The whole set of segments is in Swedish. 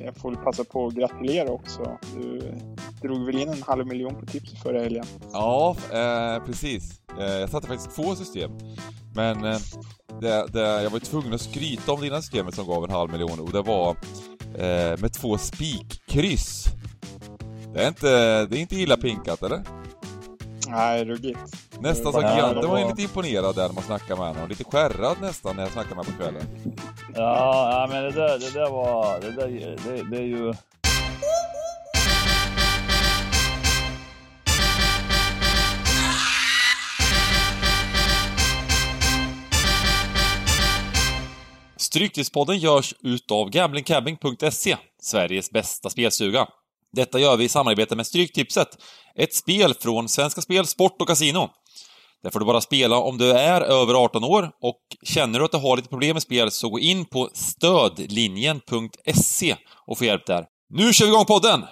Jag får passa på att gratulera också. Du drog väl in en halv miljon på tips förra helgen? Ja, eh, precis. Eh, jag satte faktiskt två system. Men eh, det, det, jag var tvungen att skryta om det ena systemet som gav en halv miljon och det var eh, med två spikkryss. Det är inte, det är inte illa pinkat, eller? Nej, ruggigt. Nästan så Giganten var ju lite imponerad där när man snackade med honom. Lite skärrad nästan när jag snackade med honom på kvällen. Ja, men det där, det där var... Det, där, det, det är ju... Stryktipspodden görs utav gamblingcabbing.se, Sveriges bästa spelstuga. Detta gör vi i samarbete med Stryktipset, ett spel från Svenska Spel, Sport och Casino. Där får du bara spela om du är över 18 år och känner du att du har lite problem med spel så gå in på stödlinjen.se och få hjälp där. Nu kör vi igång podden!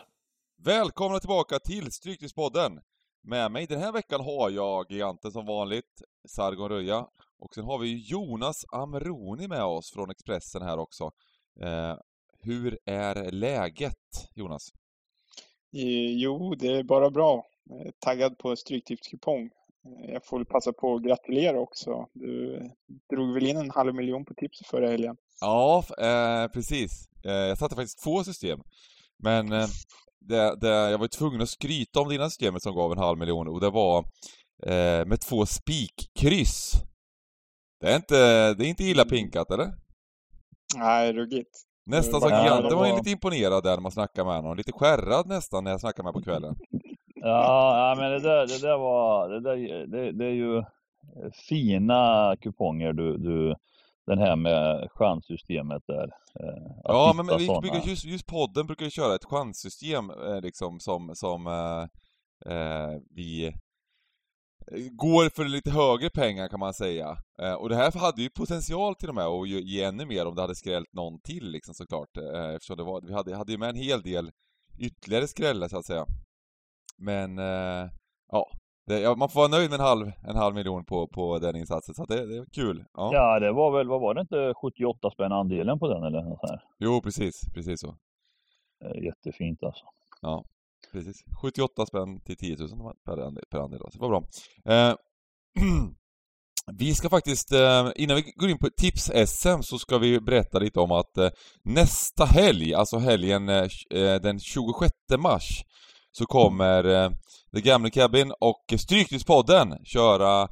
Välkomna tillbaka till Stryktipspodden! Med mig den här veckan har jag giganten som vanligt, Sargon Röja. Och sen har vi Jonas Amroni med oss från Expressen här också. Eh, hur är läget, Jonas? Jo, det är bara bra. Är taggad på Stryktipskupong. Jag får passa på att gratulera också. Du drog väl in en halv miljon på tips förra helgen? Ja, eh, precis. Eh, jag satte faktiskt två system. Men eh, det, det, jag var tvungen att skryta om det ena systemet som gav en halv miljon och det var eh, med två spikkryss. Det är inte, det är inte illa pinkat, eller? Nej, ruggigt. Nästan så Giganten var ju lite imponerad där när man snackade med honom. Lite skärrad nästan när jag snackade med honom på kvällen. Ja, men det där, det där var... Det, där, det, det är ju fina kuponger du, du den här med chanssystemet där. Eh, ja, men, men vi brukar, just, just podden brukar ju köra ett chanssystem eh, liksom som, som eh, eh, vi går för lite högre pengar kan man säga. Eh, och det här hade ju potential till och med att ge ännu mer om det hade skrällt någon till liksom såklart. Eh, eftersom det var, vi hade, hade ju med en hel del ytterligare skrällar så att säga. Men eh, ja, det, ja, man får vara nöjd med en halv, en halv miljon på, på den insatsen, så det, det är kul. Ja. ja, det var väl, vad var det inte, 78 spänn andelen på den eller något här? Jo, precis, precis så. Jättefint alltså. Ja, precis. 78 spänn till 10 000 per andel, per andel så det var bra. Eh, vi ska faktiskt, eh, innan vi går in på tips-SM så ska vi berätta lite om att eh, nästa helg, alltså helgen eh, den 26 mars, så kommer eh, The Gamle Cabin och Stryktipspodden köra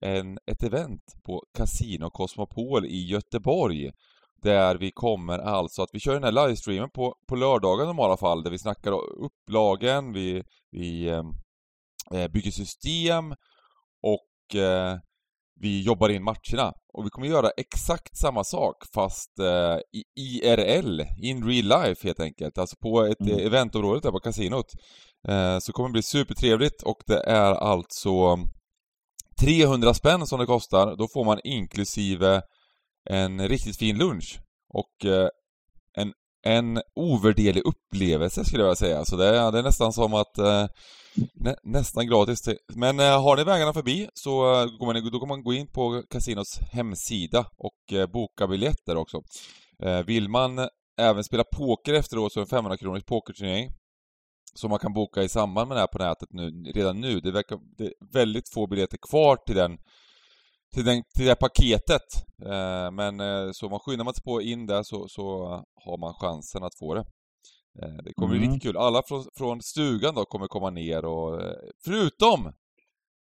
en, ett event på Casino Cosmopol i Göteborg. Där vi kommer alltså att vi kör den här livestreamen på, på lördagen i normala fall, där vi snackar upplagen, vi, vi eh, eh, bygger system och eh, vi jobbar in matcherna. Och vi kommer göra exakt samma sak fast eh, i IRL, in real life helt enkelt. Alltså på ett mm. eventområde där på kasinot. Eh, så kommer det bli supertrevligt och det är alltså 300 spänn som det kostar. Då får man inklusive en riktigt fin lunch och eh, en, ovärderlig upplevelse skulle jag vilja säga. Så det är, det är nästan som att eh, nä, nästan gratis. Men eh, har ni vägarna förbi så eh, går man, då kan man gå in på Casinos hemsida och boka biljetter också. Vill man även spela poker efteråt så är det en 500 kronors pokerturnering som man kan boka i samband med det här på nätet nu, redan nu. Det verkar det är väldigt få biljetter kvar till den till, den, till det paketet. Eh, men eh, så man skyndar man sig på in där så, så har man chansen att få det. Eh, det kommer mm. bli riktigt kul. Alla från, från stugan då kommer komma ner och eh, förutom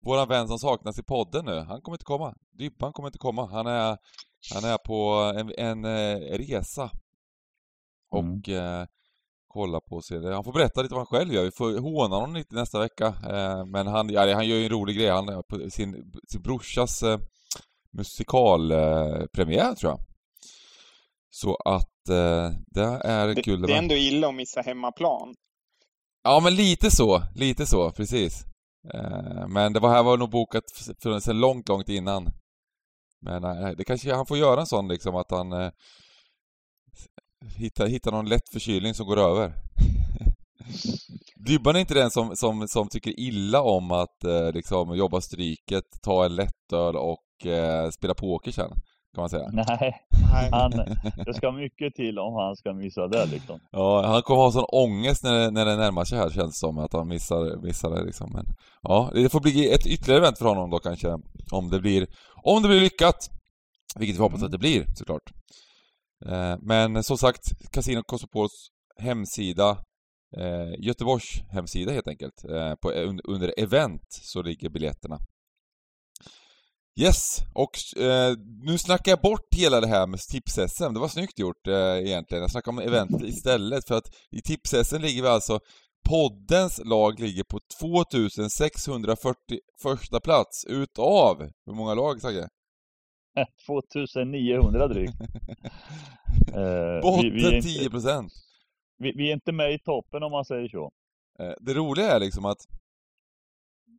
våran vän som saknas i podden nu, han kommer inte komma. Dybban kommer inte komma. Han är, han är på en, en, eh, resa. Och mm kolla på och se det. Han får berätta lite vad han själv gör. Vi får håna honom lite nästa vecka. Eh, men han, ja, han gör ju en rolig grej. Han på sin, sin brorsas eh, musikalpremiär, tror jag. Så att eh, det är det, kul. Det är ändå illa att missa hemmaplan. Ja, men lite så. Lite så, precis. Men det var här var nog bokat för, sen långt, långt innan. Men det kanske han får göra en sån liksom att han hitta, hitta någon lätt förkylning som går över. Dybban är inte den som, som, som tycker illa om att eh, liksom jobba stryket, ta en lättöl och eh, spela poker sen. kan man säga. Nej, han, det ska mycket till om han ska missa det liksom. Ja, han kommer ha sån ångest när det, när det närmar sig här känns det som, att han missar, missar det liksom. Men, ja, det får bli ett ytterligare event för honom då kanske, om det blir, om det blir lyckat. Vilket vi hoppas att det blir, såklart. Eh, men som sagt, Casino Costopols hemsida, eh, Göteborgs hemsida helt enkelt, eh, på, un, under event så ligger biljetterna. Yes, och eh, nu snackar jag bort hela det här med tips-SM. Det var snyggt gjort eh, egentligen. Jag snackar om event istället för att i tips-SM ligger vi alltså Poddens lag ligger på 2640 första plats utav, hur många lag Sagge? 2900 drygt. Eh, Botten vi, vi, är 10 inte, procent. vi, vi är inte med i toppen om man säger så. Eh, Det roliga är liksom att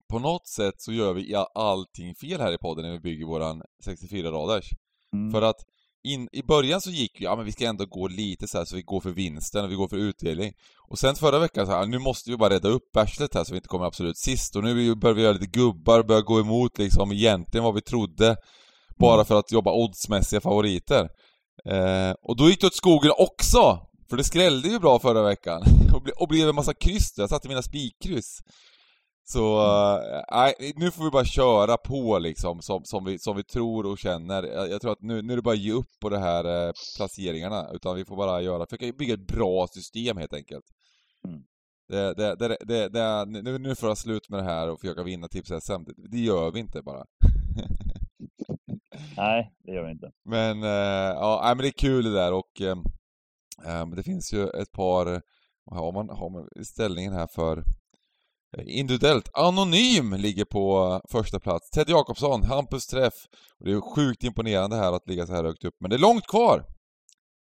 på något sätt så gör vi allting fel här i podden när vi bygger våran 64-radars. Mm. För att in, i början så gick vi, ja men vi ska ändå gå lite så här så vi går för vinsten och vi går för utdelning. Och sen förra veckan så här, nu måste vi bara rädda upp arslet här så vi inte kommer absolut sist. Och nu börjar vi göra lite gubbar, börjar gå emot liksom egentligen vad vi trodde. Bara för att jobba oddsmässiga favoriter. Eh, och då gick det åt skogen också! För det skrällde ju bra förra veckan. och, ble, och blev en massa kryss Jag satte mina spikkryss. Så, eh, nej, nu får vi bara köra på liksom, som, som, vi, som vi tror och känner. Jag, jag tror att nu, nu är det bara att ge upp på de här eh, placeringarna, utan vi får bara göra, försöka bygga ett bra system helt enkelt. Mm. Det, det, det, det, nu, nu får jag slut med det här och försöka vinna tips-SM. Det, det gör vi inte bara. Nej, det gör vi inte. Men, eh, ja, men det är kul det där och eh, eh, det finns ju ett par, har man, har man ställningen här för individuellt. Anonym ligger på första plats. Ted Jakobsson, Hampus Träff. Det är sjukt imponerande här att ligga så här högt upp, men det är långt kvar!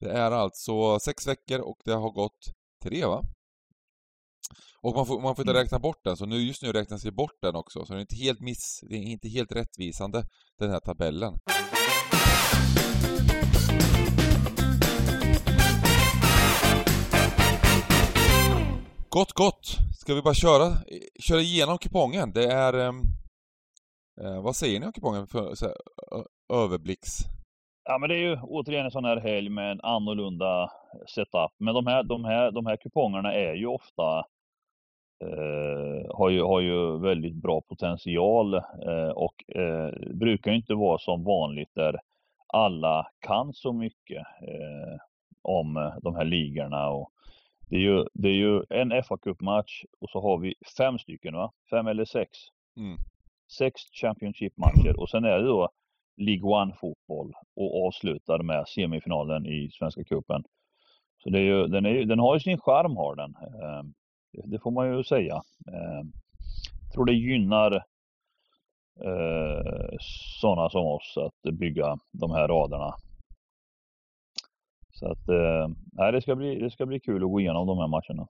Det är alltså sex veckor och det har gått tre va? Och man får, man får inte Mm. räkna bort den, så nu, just nu räknas det bort den också. Så det är inte helt miss, det är inte helt rättvisande, den här tabellen. Gott, gott! Ska vi bara köra, köra igenom kupongen? Det är... Ehm, eh, vad säger ni om kupongen för så här, överblicks... Ja, men det är ju återigen en sån här helg med en annorlunda setup. Men de här, de här, de här kupongerna är ju ofta eh, har, ju, har ju väldigt bra potential eh, och eh, brukar ju inte vara som vanligt där alla kan så mycket eh, om de här ligorna. Och det, är ju, det är ju en fa Cup-match och så har vi fem stycken, va? Fem eller sex? Mm. Sex Championship-matcher och sen är det då League One-fotboll och avslutar med semifinalen i Svenska cupen. Så det är ju, den, är, ju- den har ju sin charm har den. Eh, det, får man ju säga. Eh, tror det gynnar eh, sådana som oss att bygga de här raderna. Så att eh, det, ska bli, det ska bli kul att gå igenom de här matcherna.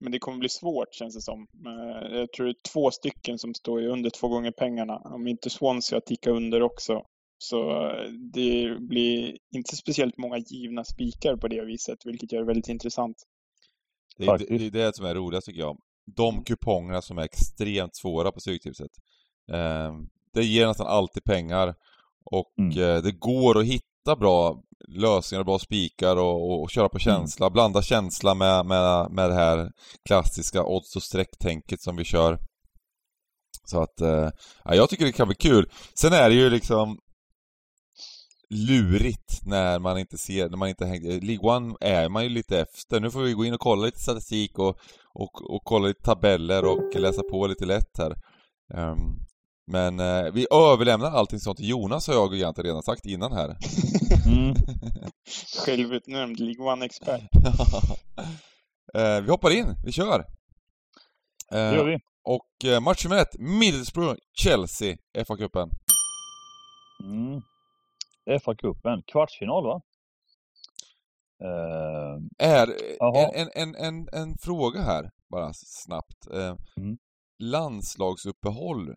Men det kommer bli svårt känns det som. Eh, Jag tror det är två stycken som står under två gånger pengarna. Om inte Swansea tickar under också. Så eh, det blir inte speciellt många givna spikar på det viset, vilket gör det väldigt intressant. Det är, det, det är det som är roligast tycker jag. De kupongerna som är extremt svåra på Stryktipset. Eh, det ger nästan alltid pengar och Mm. eh, det går att hitta bra lösningar, bra spikar och, och, och köra på Mm. känsla. Blanda känsla med, med, med det här klassiska odds och sträcktänket som vi kör. Så att, eh, ja, jag tycker det kan bli kul. Sen är det ju liksom lurigt när man inte ser, när man inte hänger... League One är man ju lite efter. Nu får vi gå in och kolla lite statistik och, och, och kolla lite tabeller och läsa på lite lätt här. Ehm, men eh, vi överlämnar allting sånt till Jonas har jag egentligen redan sagt innan här. Mm. Självutnämnd League One-expert. Eh, vi hoppar in, vi kör! Det Eh, gör vi. och eh, match nummer ett, Middlesbrough-Chelsea, FA-cupen. Mm. FA-cupen, kvartsfinal va? Eh, Är en, en, en, en, en fråga här, bara snabbt. Eh, Mm. Landslagsuppehåll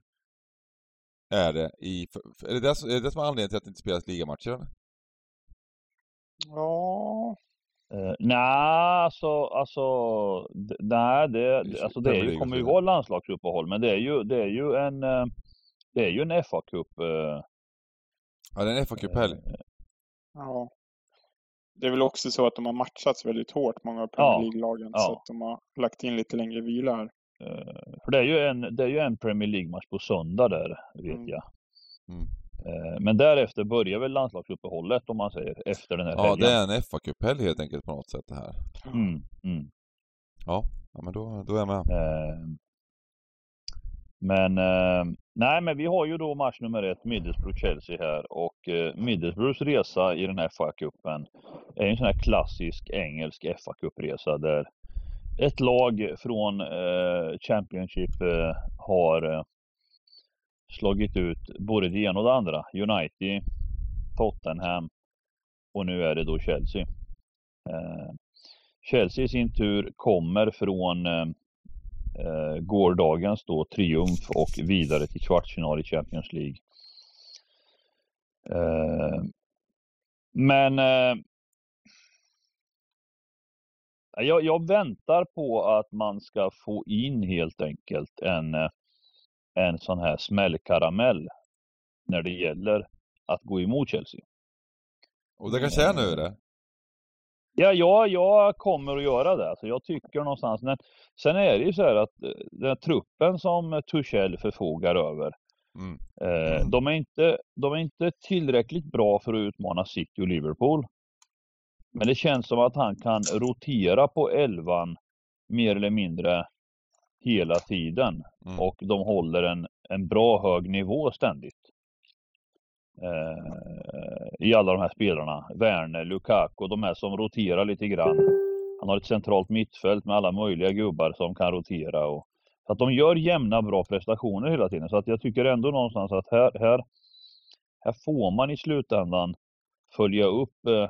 är det i... Är det det, som- är det som är anledningen till att det inte spelas ligamatcher? eller? Ja, Eh, nej, alltså, alltså, nej, det, Det alltså det är ju, kommer ju vara landslagsuppehåll, men det är ju, det är ju en, eh, det är ju en FA-cup, eh, Ja, det är en fa Cup-helg. Eh, Ja. Det är väl också så att de har matchats väldigt hårt, många av Premier Ja. League-lagen. Ja. Så att de har lagt in lite längre vila här. Eh, För det är ju en, det är ju en Premier League-match på söndag där, vet Mm. jag. Mm. Eh, Men därefter börjar väl landslagsuppehållet om man säger, efter den här Ja, helgen. det är en fa Cup-helg helt enkelt på något sätt det här. Mm, mm. Ja, ja men då, då är jag med. Eh, Men eh, nej, men vi har ju då match nummer ett, Middlesbrough-Chelsea här och eh, Middlesbroughs resa i den här FA-cupen är en sån här klassisk engelsk FA-cupresa där ett lag från eh, Championship eh, har eh, slagit ut både det ena och det andra. United, Tottenham och nu är det då Chelsea. Eh, Chelsea i sin tur kommer från eh, eh gårdagens då triumf och vidare till kvartsfinal i Champions League. Eh, men eh, jag, jag väntar på att man ska få in helt enkelt en, eh, en sån här smällkaramell när det gäller att gå emot Chelsea. Och det kanske är nu det? Ja, ja, jag kommer att göra det. Alltså jag tycker någonstans. Men sen är det ju så här att eh, den här truppen som Tuchel förfogar över. Mm. Eh, Mm. de, är inte, de är inte tillräckligt bra för att utmana City och Liverpool. Men det känns som att han kan rotera på elvan mer eller mindre hela tiden. Mm. Och de håller en, en bra hög nivå ständigt. Eh, I alla de här spelarna. Werner, Lukaku, de här som roterar lite grann. Han har ett centralt mittfält med alla möjliga gubbar som kan rotera. Och, så att de gör jämna bra prestationer hela tiden. Så att jag tycker ändå någonstans att här, här, här får man i slutändan följa upp eh,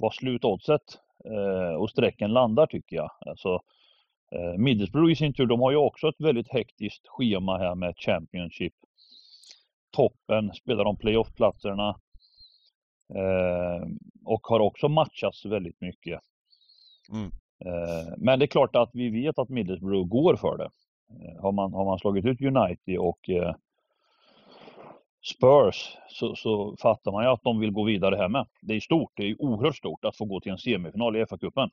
vad slutoddset eh, och strecken landar tycker jag. Alltså, eh, Middlesbrough i sin tur, de har ju också ett väldigt hektiskt schema här med Championship. Toppen, spelar om playoff-platserna. Eh, och har också matchats väldigt mycket. Mm. Men det är klart att vi vet att Middlesbrough går för det. Har, man, har man slagit ut United och Spurs så, så fattar man ju att de vill gå vidare här med. Det är stort, det är oerhört stort att få gå till en semifinal i FA-cupen.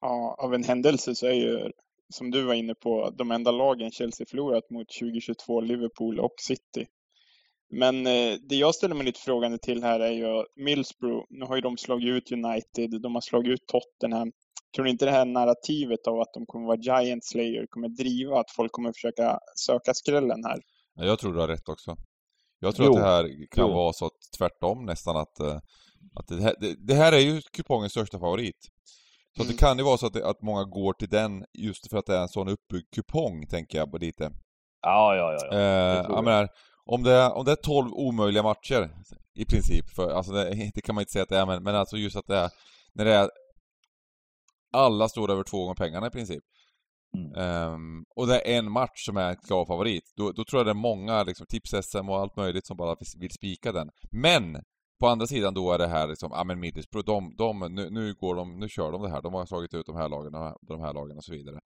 Ja, av en händelse så är ju, som du var inne på, de enda lagen Chelsea förlorat mot 2022, Liverpool och City. Men eh, det jag ställer mig lite frågande till här är ju Millsbro. Nu har ju de slagit ut United, de har slagit ut Tottenham. Tror ni inte det här narrativet av att de kommer vara Giant Slayer kommer driva att folk kommer försöka söka skrällen här? Ja, jag tror du har rätt också. Jag tror Jo. att det här kan Jo. vara så att tvärtom nästan att, eh, att det, här, det, det här är ju kupongens största favorit. Så Mm. det kan ju vara så att, det, att många går till den just för att det är en sån uppbyggd kupong, tänker jag på lite. Ja, ja, ja. ja. Eh, jag. menar, om det, är, om det är 12 omöjliga matcher i princip, för alltså det, det kan man inte säga att det är, men, men alltså just att det är, när det är alla står över två gånger pengarna i princip. Mm. Um, och det är en match som är en klar favorit. Då, då tror jag det är många, liksom, tips-SM och allt möjligt som bara vill- spika den. Men! På andra sidan då är det här liksom, ja men Middlesbrough, de, de, nu, nu går de, nu kör de det här. De har slagit ut de här lagen och de här lagen och så vidare.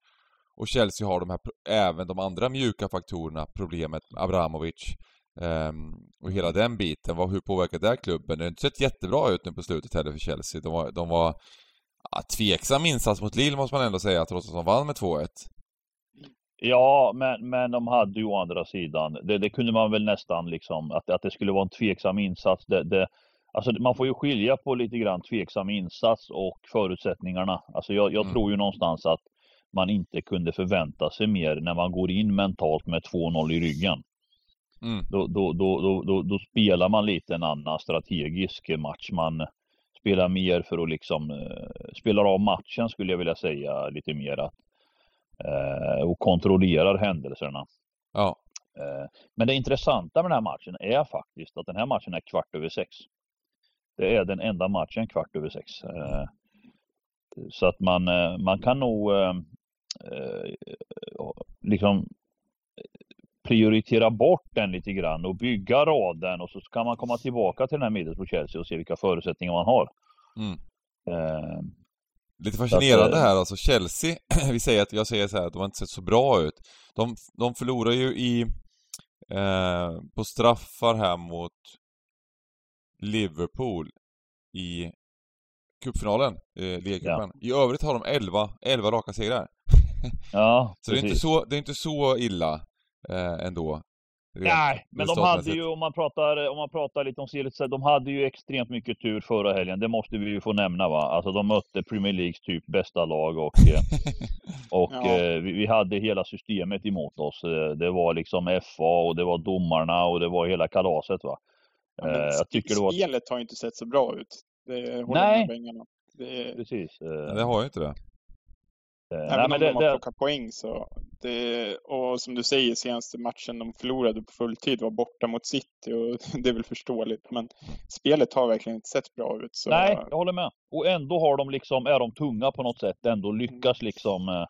Och Chelsea har de här, även de andra mjuka faktorerna, problemet med Abramovic um, och hela den biten. Vad, hur påverkar det här klubben? Det har inte sett jättebra ut nu på slutet heller för Chelsea. De var, de var tveksam insats mot Lille måste man ändå säga, trots att de vann med 2-1. Ja, men, men de hade ju å andra sidan, det, det kunde man väl nästan liksom, att, att det skulle vara en tveksam insats. Det, det, alltså man får ju skilja på lite grann tveksam insats och förutsättningarna. Alltså jag, jag Mm. tror ju någonstans att man inte kunde förvänta sig mer när man går in mentalt med 2-0 i ryggen. Mm. Då, då, då, då, då, spelar man lite en annan strategisk match. Man spelar mer för att liksom eh, spelar av matchen skulle jag vilja säga lite mer att eh, och kontrollerar händelserna. Ja. Eh, men det intressanta med den här matchen är faktiskt att den här matchen är kvart över sex. Det är den enda matchen kvart över sex. Eh, så att man, eh, man kan nog eh, liksom prioritera bort den lite grann och bygga raden och så kan man komma tillbaka till den här Middlesbrough Chelsea och se vilka förutsättningar man har. Mm. Eh, Lite fascinerande eh, här alltså, Chelsea, vi säger att, jag säger så här, att de har inte sett så bra ut. De, de förlorar ju i, eh, på straffar här mot Liverpool i cupfinalen, eh, ligacupen. I övrigt har de 11, 11 raka segrar. Ja, Så det är, inte så, det är inte så illa eh, ändå. Rent Nej, men de hade ju, om man pratar, om man pratar lite om Silitz, de hade ju extremt mycket tur förra helgen. Det måste vi ju få nämna va. Alltså de mötte Premier Leagues typ bästa lag och, eh, och Ja. eh, vi, vi hade hela systemet emot oss. Eh, Det var liksom FA och det var domarna och det var hela kalaset va. Ja, Eh, jag tycker det var- Spelet har inte sett så bra ut. Det håller Nej. Det, Precis. eh, Det har ju inte det. Eh, även nej, om men de det, har det, plockat poäng så. Det, och som du säger, senaste matchen de förlorade på fulltid var borta mot City och det är väl förståeligt. Men spelet har verkligen inte sett bra ut. Så, Nej, jag håller med. Och ändå har de liksom, är de tunga på något sätt, ändå lyckas liksom. Eh,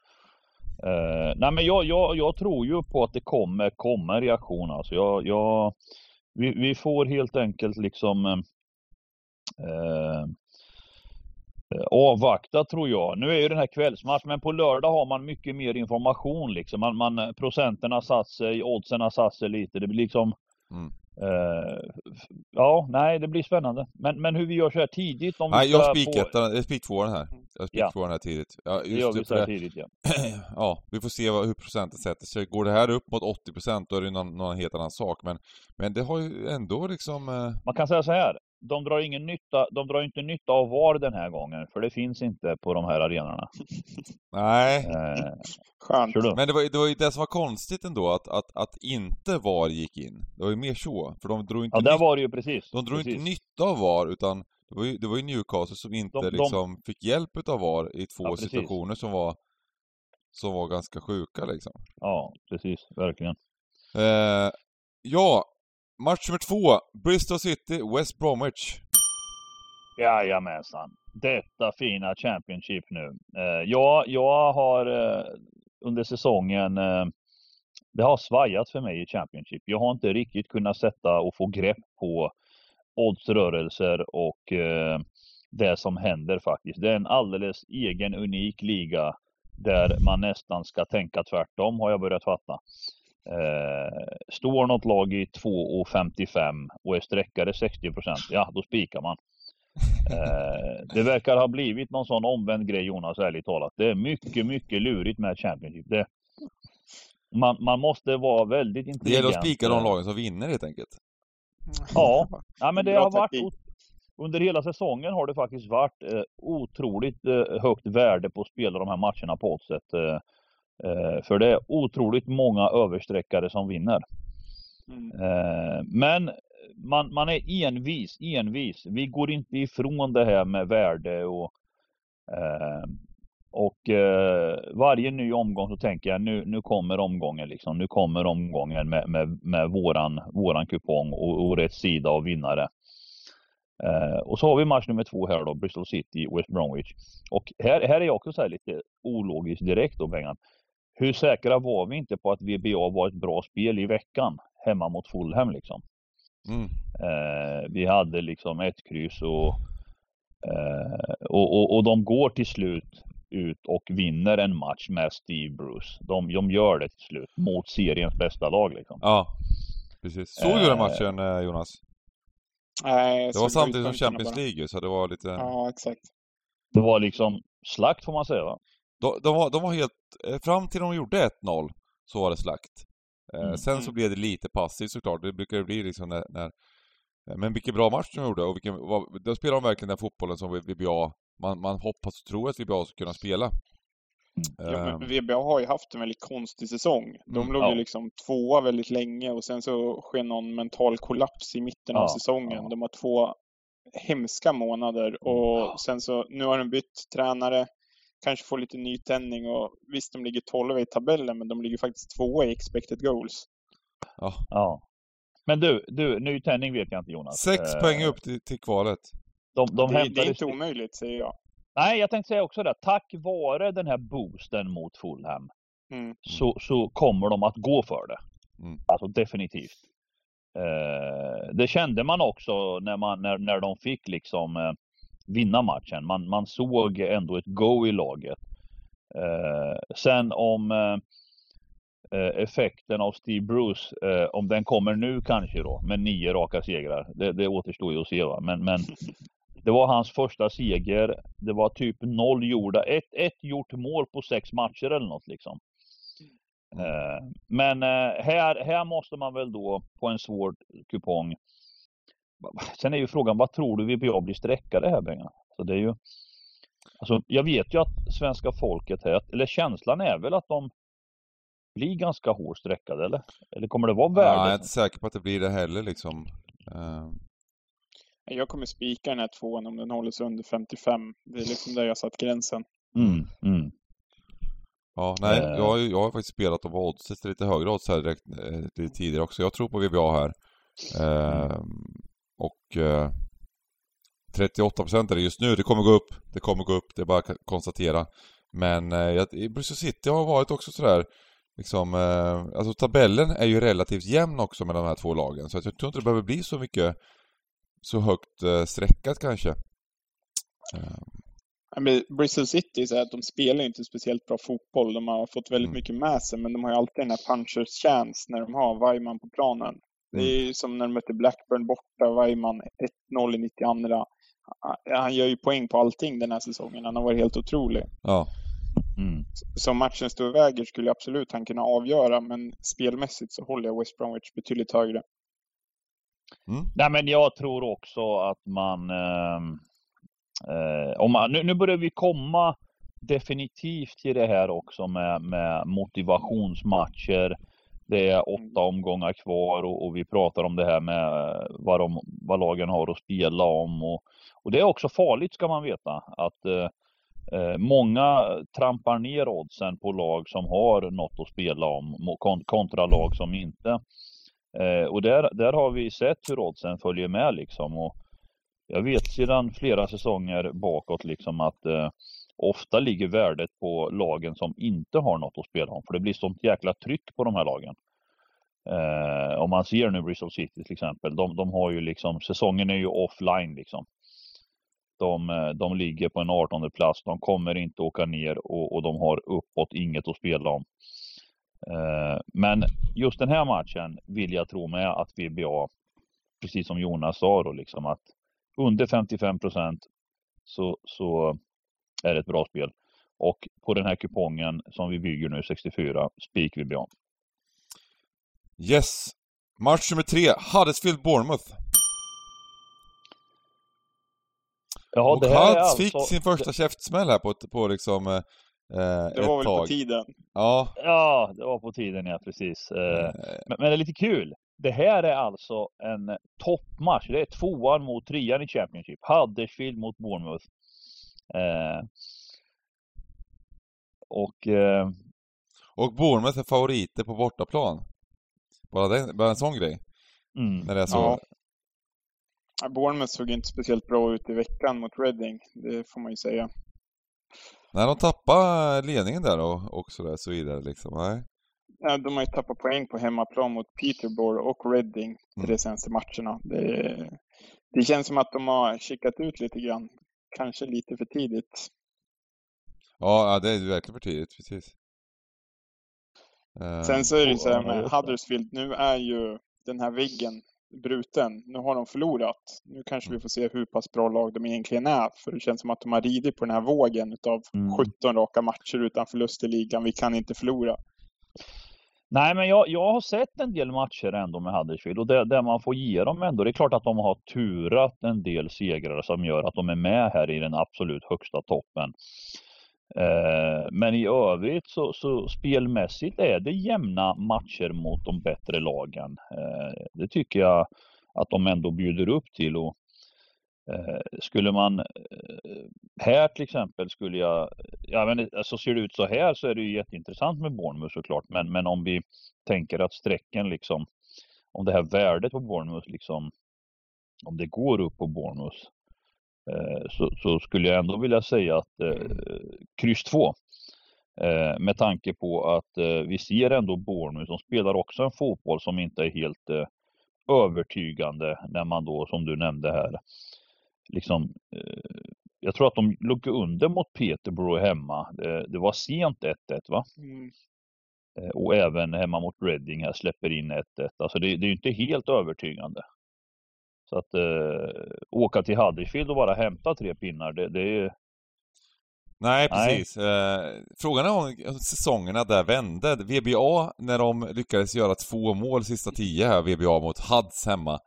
eh, nej men jag, jag, jag tror ju på att det kommer komma en reaktion alltså. Jag, jag, vi, vi får helt enkelt liksom eh, eh, avvakta tror jag. Nu är ju den här kvällsmatch, men på lördag har man mycket mer information liksom. Man, man, procenten har satt sig, oddsen har satt sig lite. Det blir liksom Mm. eh, f- Ja, nej, det blir spännande. Men, men hur vi gör så här tidigt om vi Nej, jag ska spikar få- ettan, jag spik tvåan här. Jag spik Ja. tvåan här tidigt. Ja, Det gör just vi så här tidigt ja. ja, vi får se vad, hur procenten sätter sig. Går det här upp mot 80% då är det någon, någon helt annan sak. Men, men det har ju ändå liksom... Eh, Man kan säga så här. De drar ingen nytta, de drar inte nytta av VAR den här gången, för det finns inte på de här arenorna. nej. Eh, Skönt. Men det var, ju- det var ju det som var konstigt ändå, att, att, att inte VAR gick in. Det var ju mer så. För de drog inte, Ja, där var det ju precis. de drog precis. inte nytta av VAR, utan det var ju, det var ju Newcastle som inte De- de- liksom fick hjälp utav VAR i två Ja, situationer som var, som var ganska sjuka liksom. Ja, precis. Verkligen. Eh, ja, match nummer två. Bristol City, West Bromwich. Jajamensan. Detta fina Championship nu. Eh, ja, jag har eh, under säsongen, eh, det har svajat för mig i Championship. Jag har inte riktigt kunnat sätta och få grepp på oddsrörelser och eh, det som händer faktiskt. Det är en alldeles egen unik liga där man nästan ska tänka tvärtom har jag börjat fatta. Eh, står något lag i 2,55 och är sträckare 60 ja då spikar man. Eh, det verkar ha blivit någon sån omvänd grej Jonas, ärligt talat. Det är mycket, mycket lurigt med Championship. Det, man, man måste vara väldigt Det intelligent. gäller att spika de lagen som vinner helt enkelt. Ja, ja men det har varit under hela säsongen har det faktiskt varit eh, otroligt eh, högt värde på att spela de här matcherna på oddset. Eh, eh, för det är otroligt många översträckare som vinner. Mm. Eh, men man, man är envis, envis. Vi går inte ifrån det här med värde och eh, och eh, varje ny omgång så tänker jag nu, nu kommer omgången liksom. Nu kommer omgången med, med, med våran, våran kupong och, och rätt sida av vinnare. Eh, och så har vi match nummer två här då, Bristol City, West Bromwich. Och här, här är jag också så här lite ologisk direkt då Bengan. Hur säkra var vi inte på att VBA var ett bra spel i veckan hemma mot Fulham liksom? Mm. Eh, vi hade liksom ett kryss och, eh, och, och, och de går till slut ut och vinner en match med Steve Bruce. De, de gör det till slut mot seriens bästa lag liksom. Ja, precis. Såg du den Eh, matchen eh, Jonas? Nej, Det var samtidigt som Champions bara. League så det var lite... Ja, exakt. Det var liksom slakt får man säga va? De, de, var, de var helt... eh, Fram till de gjorde 1-0 så var det slakt. Eh, Mm. Sen så Mm. blev det lite passivt såklart. Det brukar det bli liksom när... när eh, men vilken bra match de gjorde och vilken... vad- Då spelar de verkligen den fotbollen som VBA... Man, man hoppas och tror att VBA ska kunna spela. Ja, Ehm, men VBA har ju haft en väldigt konstig säsong. De Mm, låg ja. ju liksom tvåa väldigt länge och sen så sker någon mental kollaps i mitten av Ja, säsongen. ja. De har två hemska månader och Ja. sen så nu har de bytt tränare. Kanske får lite nytändning och visst de ligger 12 i tabellen men de ligger faktiskt tvåa i expected goals. Ja. Men du, du, nytändning vet jag inte Jonas. Sex Eh, poäng upp till, till kvalet. De, de det, det är inte omöjligt säger jag. Nej, jag tänkte säga också det. Tack vare den här boosten mot Fulham Mm. så, så kommer de att gå för det. Mm. Alltså definitivt. Eh, det kände man också när, man, när, när de fick liksom eh, vinna matchen. Man, man såg ändå ett go i laget. Eh, sen om, eh, eh, effekten av Steve Bruce, eh, om den kommer nu kanske då, med nio raka segrar. Det, det återstår ju att se va. Men, men det var hans första seger. Det var typ noll gjorda, ett, ett gjort mål på sex matcher eller något liksom. Eh, men eh, här, här måste man väl då på en svår kupong. Sen är ju frågan, vad tror du VBA blir sträckade här Bengan? Så det är ju Alltså, jag vet ju att svenska folket här, eller känslan är väl att de blir ganska hårt sträckade eller? Eller kommer det vara värde? Ja, jag är inte säker på att det blir det heller liksom. Uh... Jag kommer spika den här tvåan om den håller sig under 55. Det är liksom där jag satt gränsen. Mm, mm. Ja, nej, uh... jag, jag har faktiskt spelat och oddset lite högre odds här direkt, eh, lite tidigare också. Jag tror på VBA här. Uh, och 38 procent är det just nu. Det kommer gå upp. Det kommer gå upp. Det är bara att konstatera. Men eh, Bristol City har varit också sådär liksom, eh, alltså tabellen är ju relativt jämn också med de här två lagen. Så jag tror inte det behöver bli så mycket så högt eh, streckat kanske. Men Bristol City så att de spelar inte speciellt bra fotboll. De har fått väldigt mm. mycket med sig, men de har ju alltid den här punchers chance när de har Weimann på planen. Det är mm. ju som när de mötte Blackburn borta, Weimann 1-0 i 92 han gör ju poäng på allting den här säsongen. Han har varit helt otrolig. Ja. Mm. Som matchen står och väger skulle absolut han kunna avgöra, men spelmässigt så håller jag West Bromwich betydligt högre. Mm. Nej, men jag tror också att man... Ehm, eh, om man nu, nu börjar vi komma definitivt till det här också med, med motivationsmatcher. Det är åtta omgångar kvar och, och, vi pratar om det här med vad, de, vad lagen har att spela om. Och, och det är också farligt ska man veta att eh, eh många trampar ner oddsen på lag som har något att spela om kontra lag som inte. Eh, och där, där har vi sett hur oddsen följer med liksom. Och jag vet sedan flera säsonger bakåt liksom att eh, ofta ligger värdet på lagen som inte har något att spela om. För det blir sånt jäkla tryck på de här lagen. Eh, om man ser nu Bristol City till exempel, de, de har ju liksom, säsongen är ju offline liksom. De, eh, de ligger på en 18 plats, de kommer inte åka ner och, och de har uppåt inget att spela om. Eh, men just den här matchen vill jag tro med att VBA, precis som Jonas sa då, liksom att under 55 procent så, så är det ett bra spel. Och på den här kupongen som vi bygger nu, 64, spik VBA. Yes. Match nummer tre, Huddersfield-Bournemouth. Ja, och Hudds alltså... fick sin första käftsmäll här på, på liksom eh, Det var väl tag. på tiden. Ja. Ja, det var på tiden ja, precis. Eh, eh. Men, men, det är lite kul. Det här är alltså en toppmatch. Det är tvåan mot trean i Championship. Huddersfield mot Bournemouth. Eh, och... Eh, och Bournemouth är favoriter på bortaplan. Bara, den, bara en sån grej. Mm. När det är så... Ja. Bournemouth såg inte speciellt bra ut i veckan mot Reading, det får man ju säga. Nej, de tappade ledningen där och, och så, där, så vidare liksom. Nej. Ja, de har ju tappat poäng på hemmaplan mot Peterborough och Reading de mm. senaste matcherna. Det, det känns som att de har kikat ut lite grann. Kanske lite för tidigt. Ja, det är verkligen för tidigt, precis. Sen så är det så här med Huddersfield, nu är ju den här viggen bruten. Nu har de förlorat. Nu kanske vi får se hur pass bra lag de egentligen är. För det känns som att de har ridit på den här vågen utav mm. 17 raka matcher utan förlust i ligan. Vi kan inte förlora. Nej, men jag, jag har sett en del matcher ändå med Huddersfield och det, det man får ge dem ändå. Det är klart att de har turat en del segrar som gör att de är med här i den absolut högsta toppen. Eh, men i övrigt så, så, spelmässigt är det jämna matcher mot de bättre lagen. Eh, det tycker jag att de ändå bjuder upp till. Och, Eh, skulle man eh, här till exempel skulle jag, ja men eh, alltså ser det ut så här så är det ju jätteintressant med Bournemouth såklart. Men, men om vi tänker att strecken liksom, om det här värdet på Bournemouth liksom, om det går upp på Bournemouth så, så, skulle jag ändå vilja säga att eh, kryss 2. Eh, med tanke på att eh, vi ser ändå Bournemouth som spelar också en fotboll som inte är helt eh, övertygande när man då som du nämnde här liksom eh, jag tror att de låg under mot Peterborough hemma. Det, det var sent 1-1 va? Mm. Eh, och även hemma mot Reading här släpper in 1-1. Alltså det, det är ju inte helt övertygande. Så att eh, åka till Huddersfield och bara hämta tre pinnar, det, det är... Nej, Nej. precis. Eh, frågan är om säsongerna där vände. VBA, när de lyckades göra två mål sista tio här, VBA mot Hads hemma.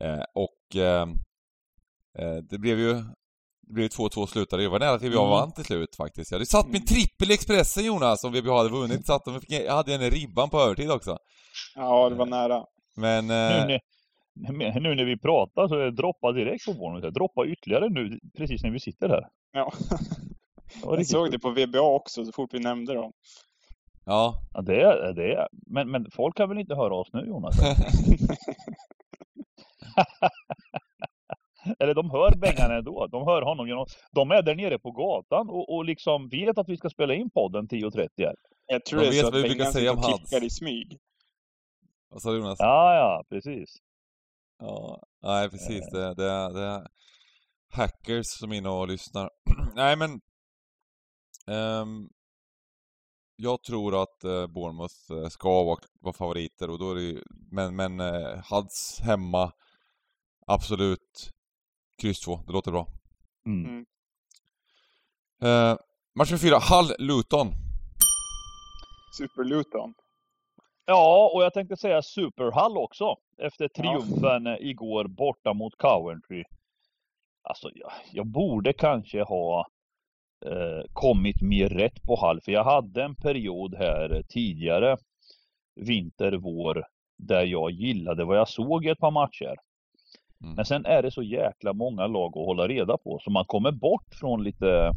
Eh, och eh, eh, det blev ju det blev 2-2 slutade. Det var nära att VBA Mm. vann till slut faktiskt. Jag hade satt min trippel i Expressen Jonas, om VBA hade vunnit. Satt de, jag hade en ribban på övertid också. Ja, det var nära. Men... Nu, Eh, när, nu när vi pratar så droppa direkt på Bournemouth. Droppa ytterligare nu precis när vi sitter här. Ja. Jag såg det på VBA också så fort vi nämnde dem. ja, Ja, det är det. Men, men folk kan väl inte höra oss nu Jonas? Eller de hör Bengan ändå. De hör honom genom... De är där nere på gatan och, och liksom vet att vi ska spela in podden 10.30 här. Jag tror De det är vet så att Bengan säga sitter om och klickar i smyg. vad sa du Jonas? Ja, ja, precis. Ja, nej precis. Det, det, det är hackers som är inne och lyssnar. nej men... ehm, jag tror att eh, Bournemouth eh, ska vara, vara favoriter och då är det ju, Men, men eh, Hads hemma, absolut kryss 2. Det låter bra. Mm. Eh, match nummer fyra, Hull Luton. Super Luton. Ja, och jag tänkte säga Superhall också. Efter triumfen eh, igår borta mot Coventry. Alltså, jag, jag borde kanske ha eh, kommit mer rätt på Hall. För jag hade en period här tidigare, vinter, vår, där jag gillade vad jag såg i ett par matcher. Mm. Men sen är det så jäkla många lag att hålla reda på, så man kommer bort från lite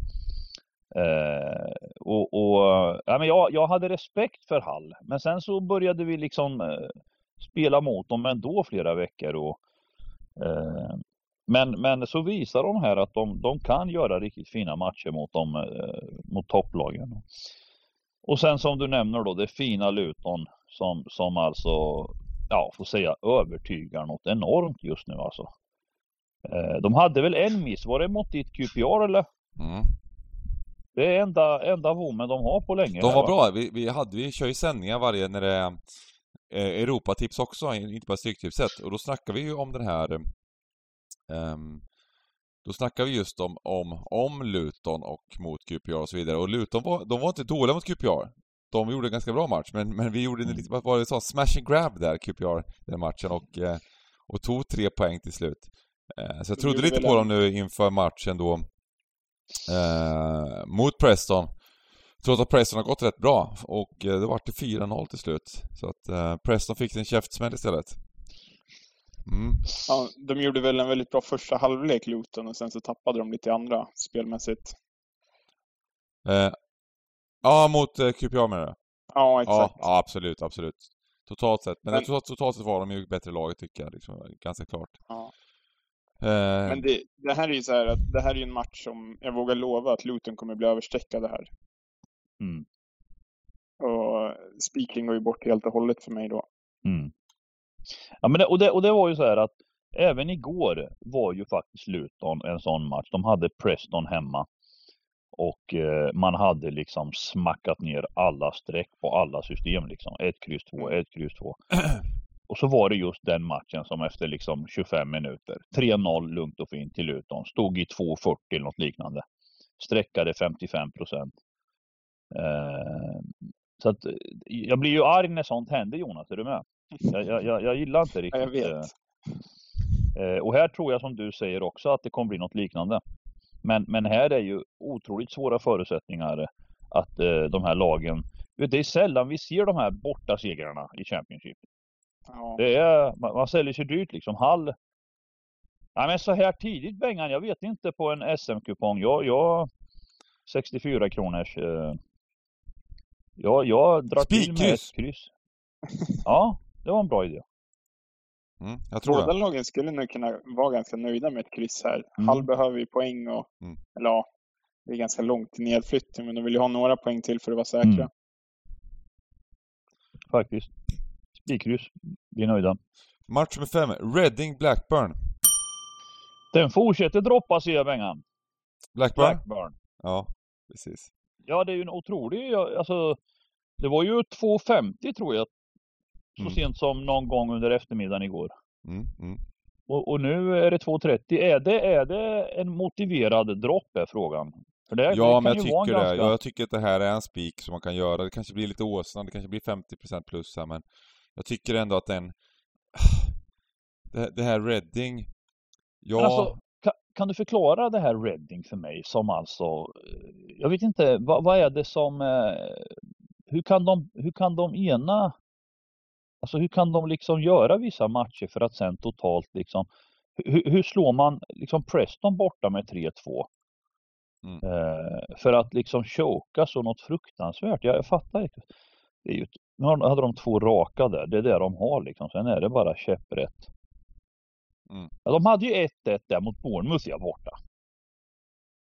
Eh, och, och ja, men jag, jag hade respekt för Hall, men sen så började vi liksom eh, spela mot dem ändå flera veckor. Och, eh, men, men så visar de här att de, de kan göra riktigt fina matcher mot, dem, eh, mot topplagen. Och sen som du nämner då, det fina Luton som, som alltså, ja, får säga övertygar något enormt just nu alltså. Eh, de hade väl en miss, var det mot ditt QPR eller? Mm. Det är enda, enda vommen de har på länge. De här, var va? bra. Vi, vi, hade, vi kör ju sändningar varje när det är eh, Europatips också, inte bara Stryktipset. Och då snackar vi ju om den här ehm, Då snackar vi just om, om, om Luton och mot QPR och så vidare. Och Luton var, de var inte dåliga mot QPR. De gjorde en ganska bra match, men, men vi gjorde en lite, vad var det så, smash and grab där, QPR, den matchen och, eh, och tog tre poäng till slut. Eh, så jag De trodde lite på dem nu inför matchen då eh, mot Preston. Trots att Preston har gått rätt bra och eh, det vart det 4-0 till slut. Så att eh, Preston fick sin käftsmäll istället. Mm. Ja, de gjorde väl en väldigt bra första halvlek Luton och sen så tappade de lite i andra spelmässigt. Eh, ja, mot eh, QPR menar du? Ja, Ja, exakt. ja, absolut, absolut. Totalt sett. Men, Men- totalt, totalt sett var de ju bättre laget tycker jag, liksom, ganska klart. Ja. Eh, Men det, det här är ju så här att det här är ju en match som jag vågar lova att Luton kommer bli överstreckade här. Mm. Och Speaking går ju bort helt och hållet för mig då. Mm. Ja, men det, och, det, och det var ju så här att även igår var ju faktiskt Luton en sån match. De hade Preston hemma. Och eh, man hade liksom smackat ner alla streck på alla system liksom. Ett kryss två, ett kryss två. Och så var det just den matchen som efter liksom 25 minuter, 3-0 lugnt och fint till Luton, stod i 2.40 eller något liknande. Sträckade 55 procent. Eh, så att eh, jag blir ju arg när sånt händer Jonas, är du med? Jag, jag, jag, gillar inte Ja, riktigt. jag vet. Eh, och här tror jag som du säger också att det kommer bli något liknande. Men, men här är ju otroligt svåra förutsättningar att eh, de här lagen, det är sällan vi ser de här borta segrarna i Championship. Ja. Det är, man, man säljer sig dyrt liksom. Hall. Ja, men så här tidigt Bengan, jag vet inte på en SM-kupong. Jag, jag 64 kronors. Eh, jag, jag drar till med Spikkryss. ett kryss. Ja, det var en bra idé. Mm, jag tror Båda det. lagen skulle nog kunna vara ganska nöjda med ett kryss här. Mm. Hall behöver ju poäng och, Mm. eller ja, det är ganska långt till nedflyttning, men de vill ju ha några poäng till för att vara säkra. Mm. Faktiskt. Spikkryss. Vi är nöjda. Match nummer fem, Reading Blackburn. Den fortsätter droppa ser jag Bengan. Blackburn? Blackburn. Ja, precis. Ja, det är ju en otrolig, alltså Det var ju 2,50 tror jag. Så Mm. sent som någon gång under eftermiddagen igår. Mm, mm. Och, och nu är det 2,30. Är det, är det en motiverad dropp är frågan? För det, det Ja, kan men jag tycker det. ganska... Ja, Jag tycker att det här är en spik som man kan göra. Det kanske blir lite åsna, det kanske blir 50% plus här, men jag tycker ändå att den... Det, det här Reading... Ja... Alltså, kan, kan du förklara det här Reading för mig som alltså, eh, jag vet inte, vad, vad är det som, eh, hur kan de, hur kan de ena, alltså hur kan de liksom göra vissa matcher för att sen totalt liksom, hur, hur slår man liksom Preston borta med 3-2? Mm. Eh, för att liksom choka så något fruktansvärt, jag, jag fattar inte. Det är ju, nu hade de två raka där, det är det de har liksom, sen är det bara käpprätt. Mm. Ja, de hade ju 1-1 där mot Bournemouth ja, borta.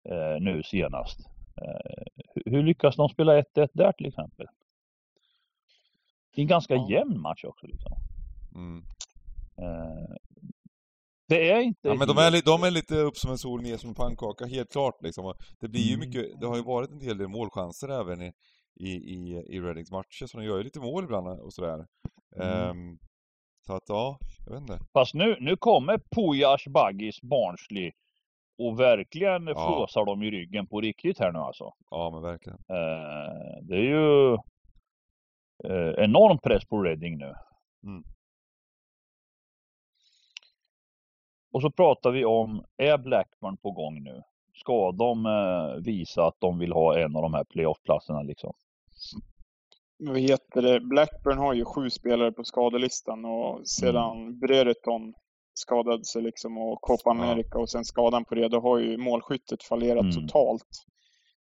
Eh, nu senast. Eh, hur, hur lyckas de spela 1-1 där till exempel? Det är en ganska Ja. jämn match också. Liksom. Mm. Eh, det är inte... Ja, men de är, de är lite upp som en sol, ner som en pannkaka, helt klart liksom. Det blir ju Mm. mycket, det har ju varit en hel del målchanser även i, i, i, i Readings matcher, så de gör ju lite mål ibland och sådär. Mm. Ehm, så att ja, jag vet inte. Fast nu, nu kommer Pujas Baggis Barnsley och verkligen Ja. flåsar dem i ryggen på riktigt här nu alltså. Ja men verkligen. Eh, det är ju eh, enorm press på Reading nu. Mm. Och så pratar vi om, är Blackburn på gång nu? Ska de eh, visa att de vill ha en av de här playoff-platserna liksom? Vad heter det? Blackburn har ju sju spelare på skadelistan och sedan Brereton skadade sig liksom och Copa America och sen skadan på det, då har ju målskyttet fallerat Mm. totalt.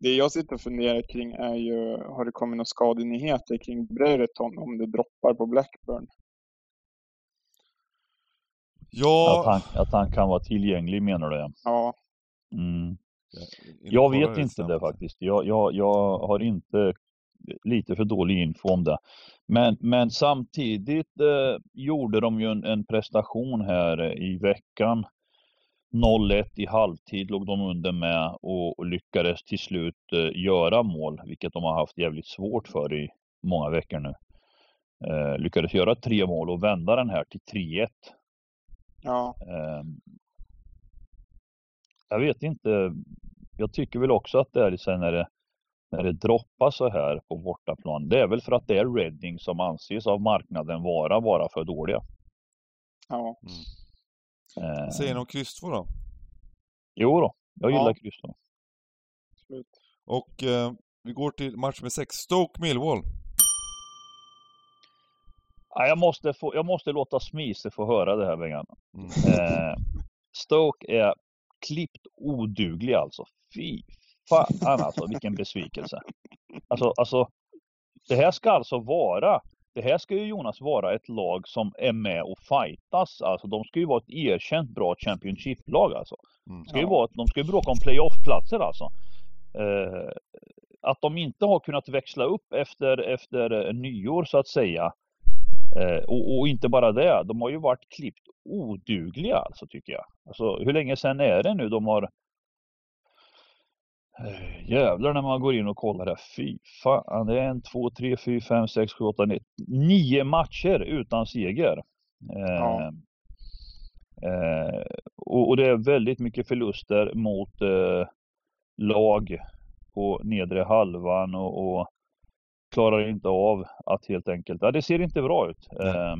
Det jag sitter och funderar kring är ju, har det kommit några skadenyheter kring Brereton om det droppar på Blackburn? Att, Ja... han, att han kan vara tillgänglig menar du? Ja, Mm. Jag, vet inte det faktiskt. Jag, jag, jag har inte lite för dålig info om det. Men, men samtidigt eh, gjorde de ju en, en prestation här i veckan. 0-1 i halvtid låg de under med och, och lyckades till slut eh, göra mål, vilket de har haft jävligt svårt för i många veckor nu. Eh, lyckades göra tre mål och vända den här till 3-1. ja, Ehm, Jag vet inte. Jag tycker väl också att det är sen när det, när det droppar så här på bortaplan. Det är väl för att det är Reading som anses av marknaden vara bara för dåliga. ja. Ehm, Säger ni om kryss två då? Jo då, jag Ja. gillar kryss då. Absolut. Och eh, vi går till match med sex. Stoke Millwall. Ja, jag, måste få, jag måste låta Smise få höra det här Bengan. Mm. Eh, Stoke är klippt oduglig alltså. Fy fan alltså, vilken besvikelse. Alltså, alltså, det här ska alltså vara, det här ska ju Jonas vara ett lag som är med och fightas. Alltså de ska ju vara ett erkänt bra Championship-lag alltså. Mm. Det ska ju Ja. vara, de ska ju bråka om playoff-platser alltså. Eh, att de inte har kunnat växla upp efter, efter eh, nyår så att säga. Eh, och, och inte bara det, de har ju varit klippt odugliga alltså tycker jag. Alltså hur länge sedan är det nu de har Jävlar när man går in och kollar där. Fy fan, det är en, två, tre, fyra, fem, sex, sju, åtta, nio. Nio matcher utan seger. Eh, Ja. eh, och, och det är väldigt mycket förluster mot eh, lag på nedre halvan och, och klarar inte av att helt enkelt, ja det ser inte bra ut. Eh,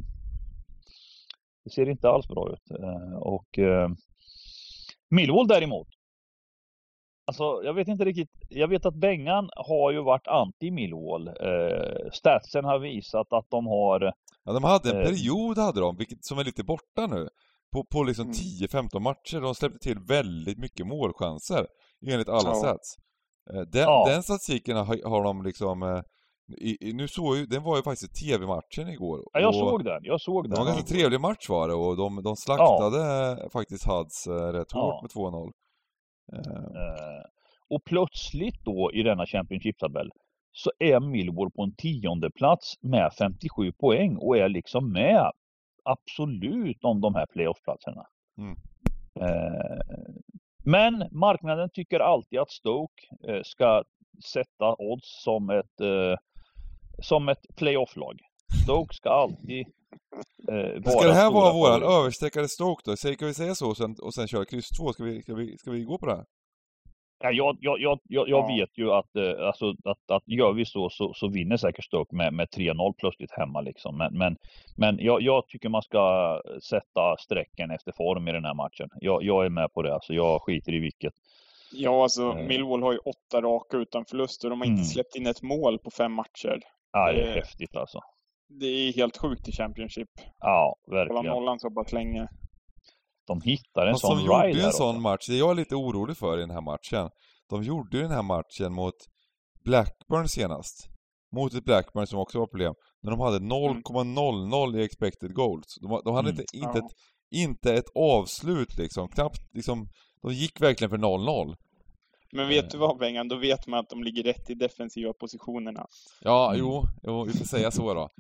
det ser inte alls bra ut. Eh, och eh, Millwall däremot. Alltså jag vet inte riktigt. Jag vet att Bengan har ju varit anti Millwall. Eh, statsen har visat att de har Ja, de hade en Eh. period, hade de, vilket, som är lite borta nu. På, på liksom Mm. 10-15 matcher. De släppte till väldigt mycket målchanser, enligt alla Ja. stats. Eh, Den, Ja. den statistiken har, har de liksom... eh, I, nu såg ju, den var ju faktiskt TV-matchen igår. Ja, jag såg den. Jag såg Det den. var en ganska trevlig match var det och de, de slaktade faktiskt Huds eh, rätt Ja. hårt med 2-0. Eh, och plötsligt då i denna Championship-tabell så är Millwall på en tionde plats med 57 poäng och är liksom med absolut om de här playoff-platserna. Mm. Eh, men marknaden tycker alltid att Stoke ska sätta odds som ett, som ett playoff-lag. Stoke ska alltid eh, Ska det här vara våran överstreckade Stoke då? Ska vi säga så och sen, och sen köra kryss 2? Ska vi, ska, vi, ska vi gå på det här? Ja, jag, jag, jag, jag, jag Ja. vet ju att, eh, alltså, att, att gör vi så, så, så vinner säkert Stoke med, med 3-0 plötsligt hemma. Liksom. Men, men, men jag, jag tycker man ska sätta strecken efter form i den här matchen. Jag, jag är med på det. Alltså, jag skiter i vilket. Ja, alltså Eh. Millwall har ju åtta raka utan förluster. De har inte Mm. släppt in ett mål på fem matcher. Ja, det är Eh. häftigt alltså. Det är helt sjukt i Championship. Ja, Det var verkligen. nollan så pass länge. De hittar en Fast sån de gjorde en sån också. match, det jag är lite orolig för i den här matchen. De gjorde ju den här matchen mot Blackburn senast. Mot ett Blackburn som också var problem. När de hade 0,00 i expected goals. De, de hade Mm. inte, inte, Ja. ett, inte ett avslut liksom. Knappt liksom. De gick verkligen för 0-0. Men vet du vad Bengan? Då vet man att de ligger rätt i defensiva positionerna. Ja, Mm. jo, jo, vi får säga så då.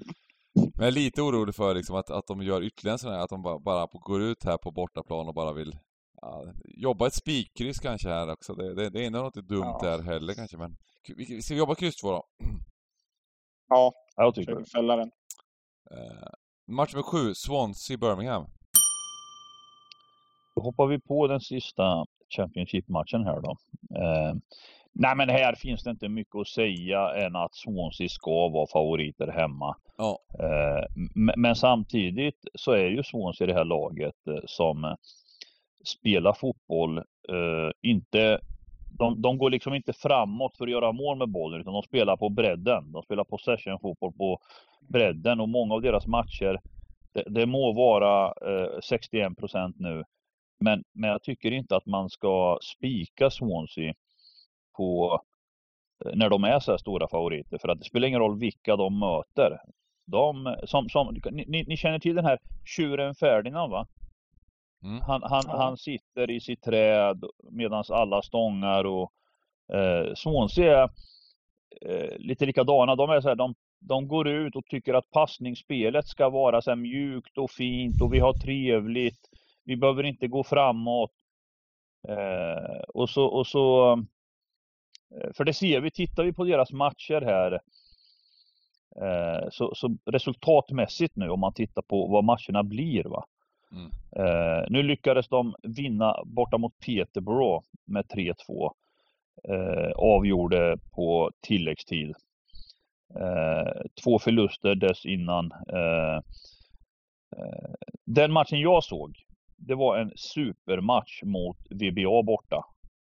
Men jag är lite orolig för liksom att, att de gör ytterligare en sån här, att de bara, bara går ut här på bortaplan och bara vill ja, jobba ett spikkryss kanske här också. Det, det, det är nog inte dumt Ja. där heller kanske, men vi, ska vi jobba kryss två då? Ja, Ja, jag tycker det. fälla den. Eh, match nummer sju, Swansea-Birmingham. Då hoppar vi på den sista Championship-matchen här då. Eh, nej, men här finns det inte mycket att säga än att Swansea ska vara favoriter hemma. Ja. Eh, men, samtidigt så är ju Swansea det här laget eh, som eh, spelar fotboll, inte de, de går liksom inte framåt för att göra mål med bollen utan de spelar på bredden. De spelar possession-fotboll på bredden och många av deras matcher, det, det må vara eh, 61 procent nu, men, men jag tycker inte att man ska spika Swansea på eh, när de är så här stora favoriter för att det spelar ingen roll vilka de möter. De, som, som, ni, ni- känner till den här tjuren Ferdinand va? Mm. Han, han, Ja. han sitter i sitt träd medan alla stångar och eh, Swansea är eh, lite likadana. De är så här, de, de går ut och tycker att passningsspelet ska vara så här mjukt och fint och vi har trevligt. Vi behöver inte gå framåt. Eh, och så, och så för det ser vi, tittar vi på deras matcher här eh, så, så resultatmässigt nu om man tittar på vad matcherna blir va. Mm. Eh, nu lyckades de vinna borta mot Peterborough med 3-2. Eh, avgjorde på tilläggstid. Eh, två förluster dessinnan. Eh, eh, den matchen jag såg, det var en supermatch mot VBA borta.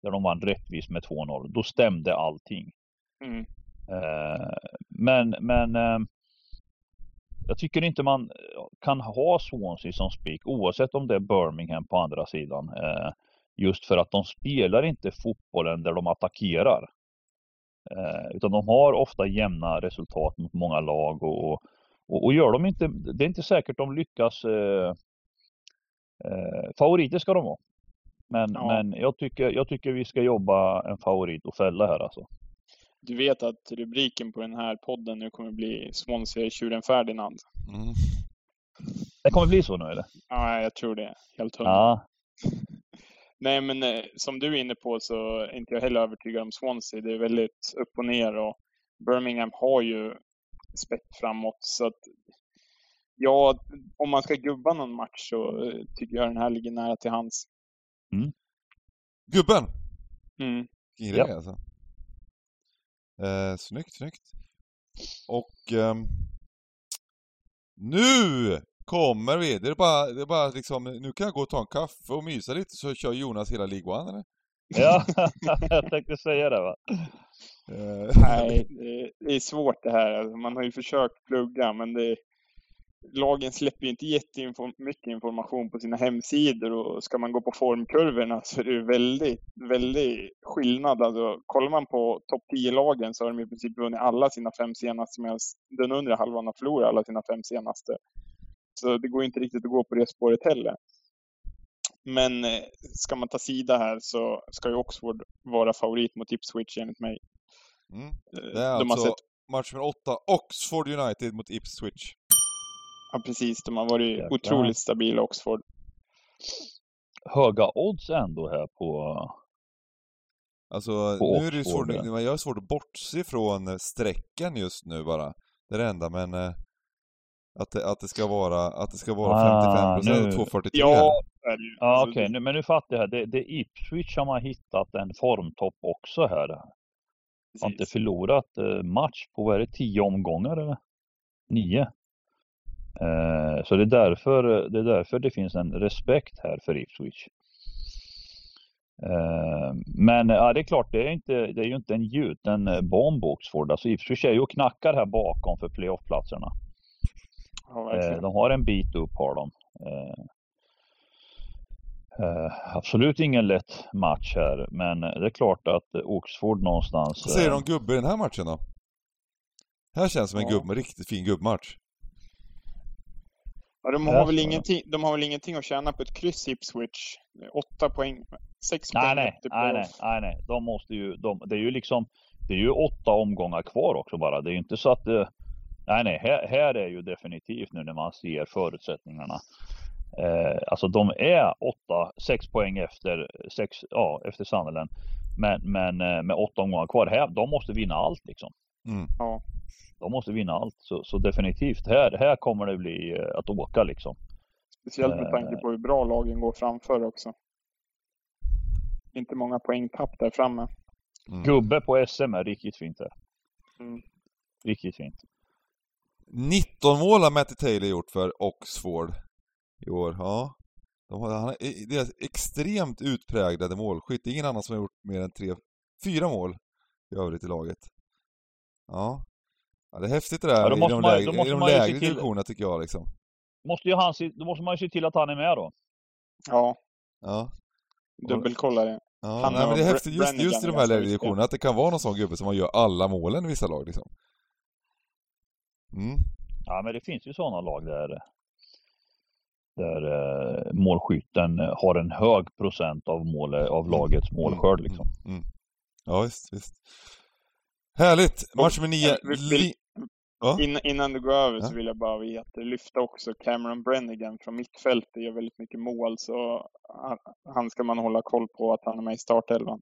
Där de vann rättvist med 2-0. Då stämde allting. Mm. Eh, men men eh, jag tycker inte man kan ha Swansea som spik oavsett om det är Birmingham på andra sidan. Eh, just för att de spelar inte fotbollen där de attackerar. Eh, utan de har ofta jämna resultat mot många lag och, och, och gör de inte, det är inte säkert de lyckas. Favoriter ska de vara. Men, Ja. men jag, tycker, jag tycker vi ska jobba en favorit och fälla här alltså. Du vet att rubriken på den här podden nu kommer bli Swansea tjuren Ferdinand. Mm. Det kommer bli så nu eller? Ja, jag tror det. Helt hundra. Ja, Nej, men eh, som du är inne på så är inte jag heller övertygad om Swansea. Det är väldigt upp och ner och Birmingham har ju spett framåt. Så att, ja, om man ska gubba någon match så eh, tycker jag den här ligger nära till hands. Gubben! Mm. Vilken Ja. grej alltså. Eh, snyggt, snyggt. Och ehm, nu kommer vi! Det är bara, det är bara liksom, nu kan jag gå och ta en kaffe och mysa lite så kör Jonas hela League One eller? ja jag tänkte säga det va. Eh, Nej, det, det är svårt det här. Alltså, man har ju försökt plugga, men det, lagen släpper ju inte jättemycket information på sina hemsidor och ska man gå på formkurvorna så är det ju väldigt, väldigt skillnad. Alltså, kollar man på topp 10-lagen så har de i princip vunnit alla sina fem senaste medan den undre halvan har förlorat alla sina fem senaste. Så det går inte riktigt att gå på det spåret heller. Men eh, ska man ta sida här så ska ju Oxford vara favorit mot Ipswich enligt mig. mm. Eh, Det är de alltså sett match nummer åtta, Oxford United mot Ipswich. Ja, precis. De har varit Jäklar. otroligt stabila, Oxford. Höga odds ändå här på... Alltså På nu är det ju svårt, jag har svårt att bortse från strecken just nu bara. Det är det enda, men eh, att, det, att det ska vara, att det ska vara Ah, 55% nu- och 2,43. Ja. Ja, Alltså, okej, nu, men nu fattar jag. Det, det är Ipswich som har hittat en formtopp också här. Har inte precis. förlorat eh, match på, vad är det, tio omgångar eller? Nio. Eh, så det är, därför, det är därför det finns en respekt här för Ipswich. Eh, men ja, det är klart, det är, inte, det är ju inte en gjuten eh, bomb Oxford. Alltså Ipswich är ju och knackar här bakom för playoffplatserna. Ja, de har en bit upp har de. Absolut ingen lätt match här, men det är klart att Oxford någonstans... Vad säger du om gubbe i den här matchen då? Här känns som en Ja. gubb med riktigt fin gubbmatch. Ja, de, har väl ingenting, de har väl ingenting att tjäna på ett kryss Ipswich. Åtta poäng, sex Nej, poäng nej, nej, nej, nej, nej. De måste ju, de, det är ju liksom, det är ju åtta omgångar kvar också bara. Det är ju inte så att det, nej, nej, här, här är ju definitivt nu när man ser förutsättningarna. Eh, alltså de är åtta, sex poäng efter, sex, ja, efter Sunderland. Men, men eh, med åtta omgångar kvar, här, de måste vinna allt liksom. Mm. Ja. De måste vinna allt. Så, så definitivt, här, här kommer det bli eh, att åka liksom. Speciellt med Eh. tanke på hur bra lagen går framför också. Inte många poängtapp där framme. Mm. Gubbe på SM är riktigt fint här. Mm. Riktigt fint. 19 mål har Matty Taylor gjort för Oxford i år. Ja. De har, han är deras extremt utpräglade målskytt. Det är ingen annan som har gjort mer än tre, fyra mål i övrigt i laget. Ja. Ja det är häftigt det där Ja, då i de man- lägre, då måste i de man lägre till- divisionerna tycker jag liksom. Måste ju han, då måste man ju se till att han är med då. Ja, Ja. dubbelkolla det. Ja, Han nej, men det är häftigt just, just i de här lägre divisionerna att det kan vara någon sån gubbe som gör alla målen i vissa lag liksom. Mm. Ja, men det finns ju sådana lag där, där eh, målskytten har en hög procent av, mål, av lagets målskörd liksom. Mm. Mm. Ja, visst, visst. Härligt! Match nummer nio. Li- Ja. In, innan du går över så Ja. vill jag bara veta, lyfta också Cameron Brennigan från mittfältet, gör väldigt mycket mål så han, han ska man hålla koll på att han är med i startelvan.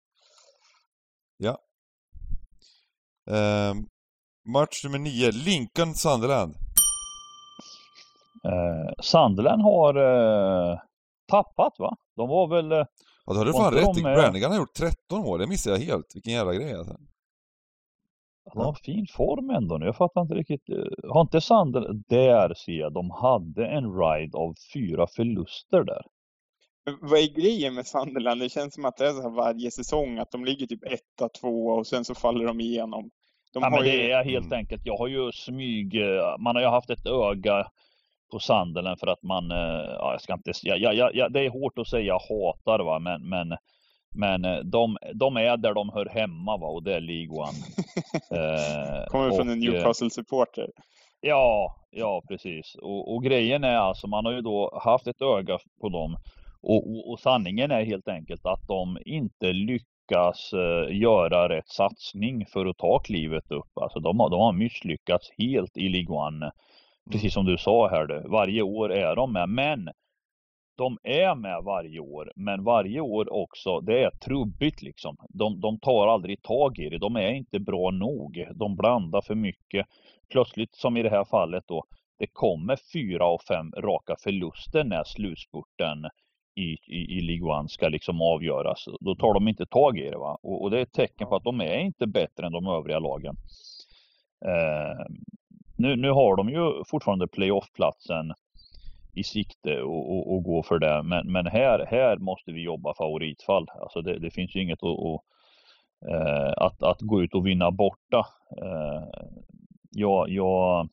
Ehm, match nummer nio. Lincoln Sunderland. Eh, Sunderland har eh, tappat va? De var väl, eh, Ja, du hade Var fan rätt. med? Brannigan har gjort 13 mål. Det missade jag helt. Vilken jävla grej alltså. De har fin form ändå nu. Jag fattar inte riktigt. eh, Har inte Sunderland, där ser jag, de hade en ride av fyra förluster där. Vad är grejen med Sunderland? Det känns som att det är så här varje säsong, att de ligger typ etta, tvåa och sen så faller de igenom. De ja, men ju... det är helt Mm. enkelt, jag har ju smyg, eh, man har ju haft ett öga på Sunderland för att man, eh, ja, jag ska inte, ja, ja, ja, det är hårt att säga hatar va, men, men, men eh, de, de är där de hör hemma va, och det är League One. Eh, Kommer från en eh, Newcastle-supporter. Ja, ja precis. Och, och grejen är alltså, man har ju då haft ett öga på dem. Och, och, och sanningen är helt enkelt att de inte lyckas eh, göra rätt satsning för att ta klivet upp. Alltså de har, de har misslyckats helt i League One. Precis som du sa här, det. varje år är de med. Men de är med varje år, men varje år också, det är trubbigt liksom. De, de tar aldrig tag i det. De är inte bra nog. De blandar för mycket. Plötsligt, som i det här fallet då, det kommer fyra av fem raka förluster när slutspurten i, i, i League One ska liksom avgöras. Då tar de inte tag i det. Va? Och, och det är ett tecken på att de är inte bättre än de övriga lagen. Eh, nu, nu har de ju fortfarande playoffplatsen i sikte och, och, och gå för det. Men, men här, här måste vi jobba favoritfall. Alltså det, det finns ju inget att, att, eh, att, att gå ut och vinna borta. Eh, jag, jag,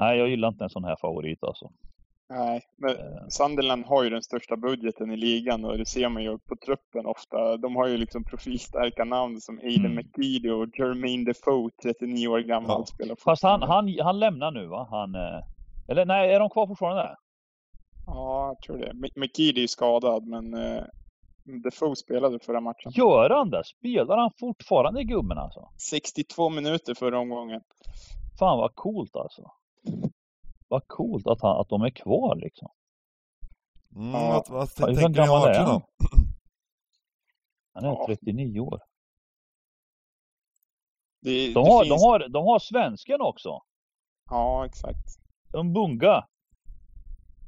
nej, jag gillar inte en sån här favorit alltså. Nej, men Eh. Sunderland har ju den största budgeten i ligan och det ser man ju på truppen ofta. De har ju liksom profilstarka namn som Aiden Mm. McGeady och Jermaine Defoe, 39 år gammal, Ja. Fast han, han, han lämnar nu va? Han, eh, eller nej, är de kvar fortfarande? Ja, jag tror det. McGeady är skadad, men eh, Defoe spelade förra matchen. Gör han det? Spelar han fortfarande gubben alltså? 62 minuter förra omgången. Fan vad coolt alltså. Vad coolt att, han, att de är kvar liksom. Mm, Ja. vad, vad Hur tänker ni om gammal är matchen då? Han är Ja. 39 år. Det, De det har, finns... de har, de har svensken också. Ja, exakt.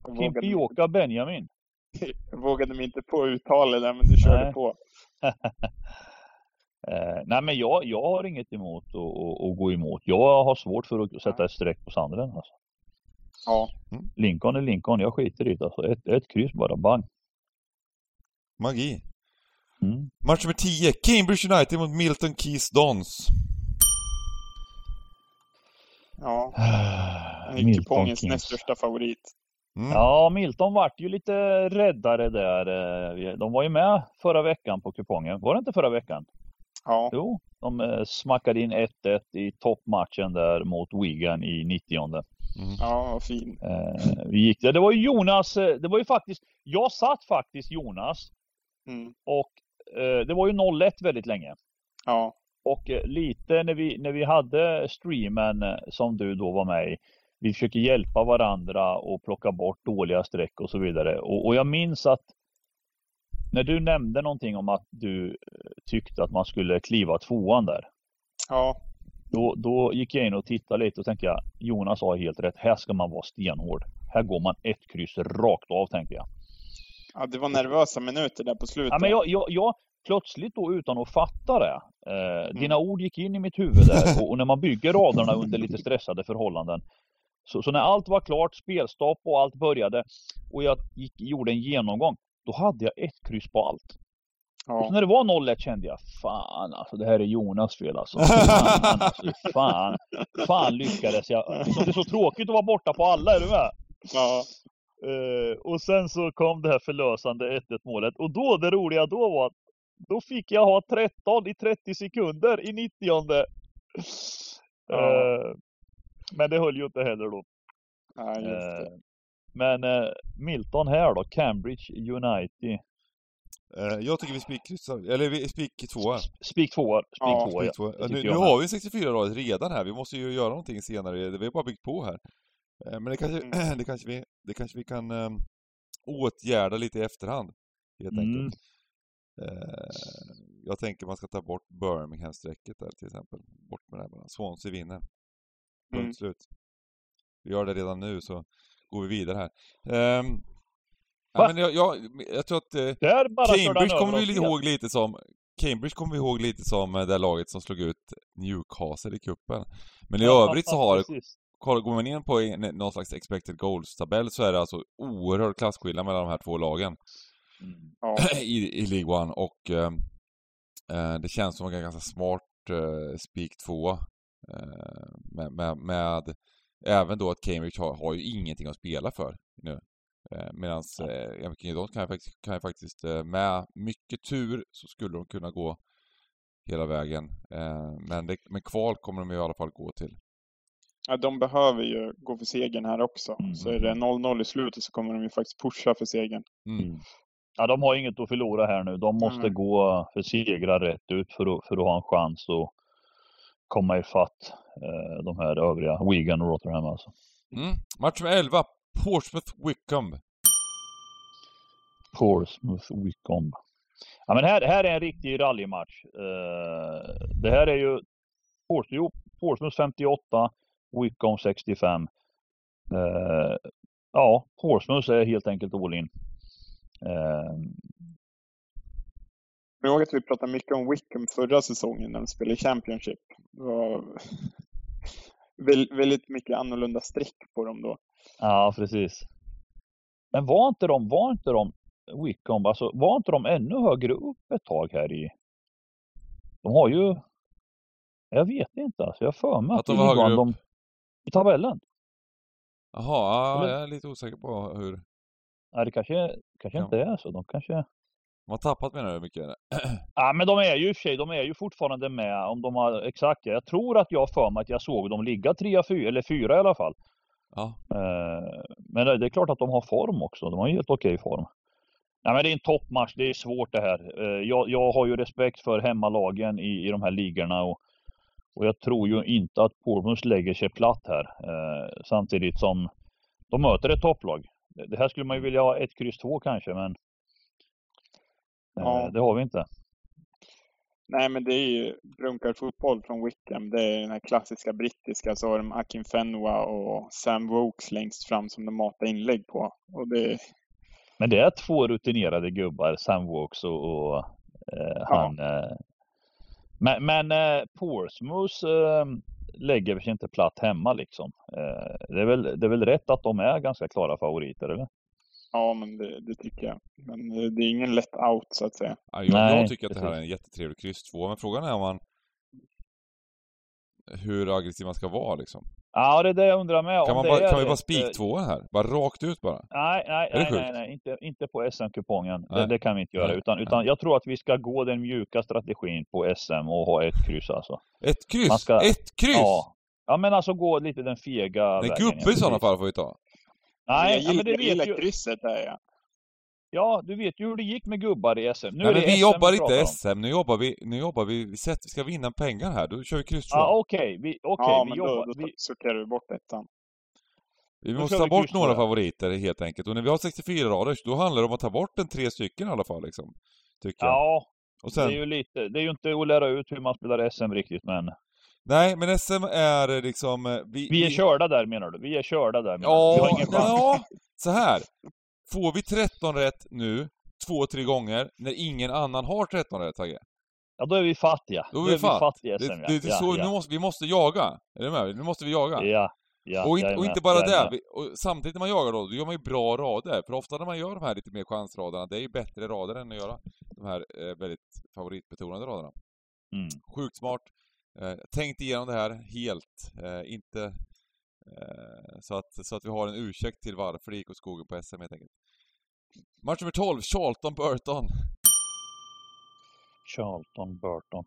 Mig- Kimpioka Benjamin. jag vågade mig inte på uttalet där, men du körde Nej. på. Eh, nej men jag, jag har inget emot att, att, att gå emot. Jag har svårt för att sätta ett streck på sanden. Alltså. Ja, Lincoln är Lincoln, jag skiter i det. Alltså. Ett, ett kryss bara, bang. Magi. Mm. Match nummer 10. Cambridge United mot Milton Keys Dons. ja. Han är Milton kupongens Keynes. näst största favorit. Mm. Ja, Milton vart ju lite räddare där. eh, De var ju med förra veckan på kupongen. Var det inte förra veckan? Ja, Jo, de eh, smackade in 1-1 i toppmatchen där mot Wigan i 90 ja, vad fin. eh, Vi gick där. Det var ju Jonas, det var ju faktiskt, jag satt faktiskt Jonas Mm. och det var ju 0-1 väldigt länge. Ja, Och lite när vi, när vi hade streamen som du då var med i. Vi försöker hjälpa varandra och plocka bort dåliga streck och så vidare. Och, och jag minns att när du nämnde någonting om att du eh, tyckte att man skulle kliva tvåan där. ja, Då, då gick jag in och tittade lite och tänkte jag, Jonas har helt rätt. Här ska man vara stenhård. Här går man ett kryss rakt av tänkte jag. ja, det var nervösa minuter där på slutet. Ja, men jag, jag, jag, plötsligt då utan att fatta det. Eh, Dina ord gick in i mitt huvud där och, och när man bygger raderna under lite stressade förhållanden. Så, så när allt var klart, spelstopp och allt började och jag gick, gjorde en genomgång. Då hade jag ett kryss på allt. Och ja, så när det var 0-1 kände jag, fan alltså det här är Jonas fel alltså. Fan, alltså, fan, fan lyckades jag. Liksom, det är så tråkigt att vara borta på alla, är du med? ja, Eh, och sen så kom det här förlösande 1-1 målet. Och då, det roliga då var att då fick jag ha 13 i 30 sekunder i 90 Ja. eh, Men det höll ju inte heller då. ja, just det. Eh, men eh, Milton här då, Cambridge United. Eh, jag tycker vi spikkryssar, eller vi spik tvåa. Spik tvåa, spik Ja, tvåa, Spik ja. tvåa. det Ja, nu, nu har vi 64 rader redan här, vi måste ju göra någonting senare, vi har bara byggt på här. Men det kanske, Mm. det kanske, vi, det kanske vi kan um, åtgärda lite i efterhand, helt Mm. enkelt. Eh, jag tänker man ska ta bort Birmingham-strecket där till exempel. Bort med det här bara. Swansea vinner. Punkt mm. slut. Vi gör det redan nu så går vi vidare här. Um, ja, men jag, jag, jag, tror att eh, Cambridge kommer vi ihåg lite som Cambridge kommer vi ihåg lite som eh, det laget som slog ut Newcastle i kuppen. Men i ja, övrigt så har det, går man in på en, någon slags expected goals-tabell så är det alltså oerhörd klasskillnad mellan de här två lagen. Ja. I, I League One och ehm, eh, det känns som en ganska smart eh, spik 2 med, med, med även då att Cambridge har, har ju ingenting att spela för nu. Eh, Medan eh, MK Dons kan, ju faktiskt- kan ju faktiskt eh, med mycket tur så skulle de kunna gå hela vägen. Eh, men, det, men kval kommer de i alla fall gå till. ja, de behöver ju gå för segern här också. Mm, Så är det 0-0 i slutet så kommer de ju faktiskt pusha för segern. Mm. Ja, de har inget att förlora här nu. De måste Mm. gå för segrar rätt ut för att, för att ha en chans att komma ifatt eh, de här övriga, Wigan och Rotherham alltså. Mm. Match nummer 11, Portsmouth Wickham. Portsmouth Wickham. Ja, men här, här är en riktig rallymatch. Eh, det här är ju Portsmouth, jo, Portsmouth 58, Wickham 65. Eh, ja, Portsmouth är helt enkelt all in. Eh, Jag ihåg att vi pratade mycket om Wickham förra säsongen när de spelade Championship. Det var väl- väldigt mycket annorlunda streck på dem då. Ja, precis. Men var inte de, var inte de, Wickham, alltså var inte de ännu högre upp ett tag här i... De har ju... Jag vet inte alltså, jag har för mig Att de i var högre upp? de, I tabellen. Jaha, ja, jag är lite osäker på hur... Nej, det kanske, kanske Ja. inte är så. De kanske... De har tappat menar du mycket? Ja, men de är ju i och för sig, de är ju fortfarande med om de har exakt. Jag tror att jag för mig att jag såg dem ligga trea, fyra, eller fyra i alla fall. Ja. Eh, Men det är klart att de har form också. De har en helt okej form. Nej, men det är en toppmatch. Det är svårt det här. Eh, Jag, jag har ju respekt för hemmalagen i, i de här ligorna och, och jag tror ju inte att Portsmouth lägger sig platt här. Eh, Samtidigt som de möter ett topplag. Det här skulle man ju vilja ha ett kryss två kanske, men Ja. det har vi inte. Nej, men det är ju brunkarfotboll från Wickham. Det är den här klassiska brittiska. Så har de Akin Fenwa och Sam Wokes längst fram som de matar inlägg på. Och det, Men det är två rutinerade gubbar, Sam Wokes och, och eh, han. Eh, men men eh, Portsmouth eh, lägger sig inte platt hemma liksom. Eh, det, är väl, det är väl rätt att de är ganska klara favoriter, eller? Ja, men det, det tycker jag. Men eh, det är ingen lätt out så att säga. Ja, jag, Nej, jag tycker att det här är en jättetrevlig kryss 2, men frågan är om man... Hur aggressiv man ska vara liksom. Ja, det är det jag undrar med. Kan, man bara, kan vi bara ett, eh, spik här? Bara rakt ut bara? Nej, nej, nej, nej, nej, inte, inte på SM-kupongen. Nej. Det, det kan vi inte göra. Nej, Utan, utan jag tror att vi ska gå den mjuka strategin på SM och ha ett kryss alltså. Ett kryss! Ska- Ett kryss! Ja. ja, men alltså gå lite den fega En vägen. gubbe i sådana fall får vi ta. Nej, jag ja, gillar, men det jag vet gillar ju. krysset där ja. Ja, du vet ju hur det gick med gubbar i SM. Nu Nej, är men det vi SM jobbar inte. SM, nu jobbar vi, nu jobbar vi, vi, sätter, vi ska vinna pengar här, då kör vi kryss 2. Ja, okej. Vi, okej, ja, vi men jobbar. då, då vi, sorterar vi bort ettan. vi då måste ta vi bort några favoriter helt enkelt. Och när vi har 64 rader, då handlar det om att ta bort en tre stycken i alla fall liksom. Tycker jag. ja, Och det sen, är ju lite. Det är ju inte att lära ut hur man spelar SM riktigt, men nej men SM är liksom... eh, Vi, vi är körda där menar du? Vi är körda där menar du? Vi Ja, har ingen chans. ja, så här. Får vi 13 rätt nu, två, tre gånger, när ingen annan har 13 rätt, Tage? Ja, då är vi fattiga. Då är vi fatt. fattiga i Det, SM, det, det är ja. så, ja, Nu måste, vi måste jaga. Är du med? Nu måste vi jaga. ja, ja, och, är och inte bara är det, vi, och samtidigt när man jagar då, då gör man ju bra rader. För ofta när man gör de här lite mer chansraderna, det är ju bättre rader än att göra de här eh, väldigt favoritbetonade raderna. Mm. Sjukt smart. Eh, tänkt igenom det här helt. Eh, inte eh, så, att, så att vi har en ursäkt till varför det gick åt skogen på SM helt enkelt. Match nummer 12, Charlton-Burton. Charlton, Burton.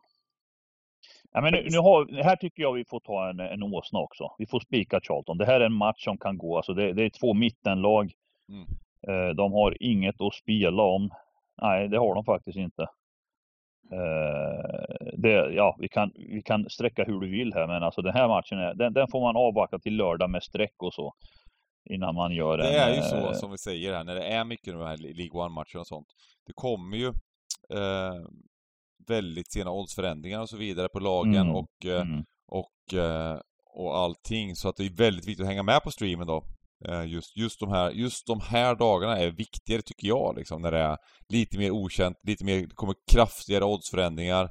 Ja, men nu, nu har, här tycker jag vi får ta en, en åsna också. Vi får spika Charlton. Det här är en match som kan gå. Alltså det, det är två mittenlag. Mm. Eh, de har inget att spela om. Nej, det har de faktiskt inte. Eh, det, ja, vi kan, vi kan sträcka hur du vill här, men alltså den här matchen är, den, den får man avvakta till lördag med streck och så. Innan man gör en... Det är ju eh, så som vi säger här, när det är mycket av de här League One-matcherna och sånt. Det kommer ju eh, väldigt sena oddsförändringar och så vidare på lagen Mm, och, eh, Mm. och, eh, och allting. Så att det är väldigt viktigt att hänga med på streamen då. Eh, just, just, de här, just de här dagarna är viktigare tycker jag, liksom, när det är lite mer okänt, lite mer, det kommer kraftigare oddsförändringar.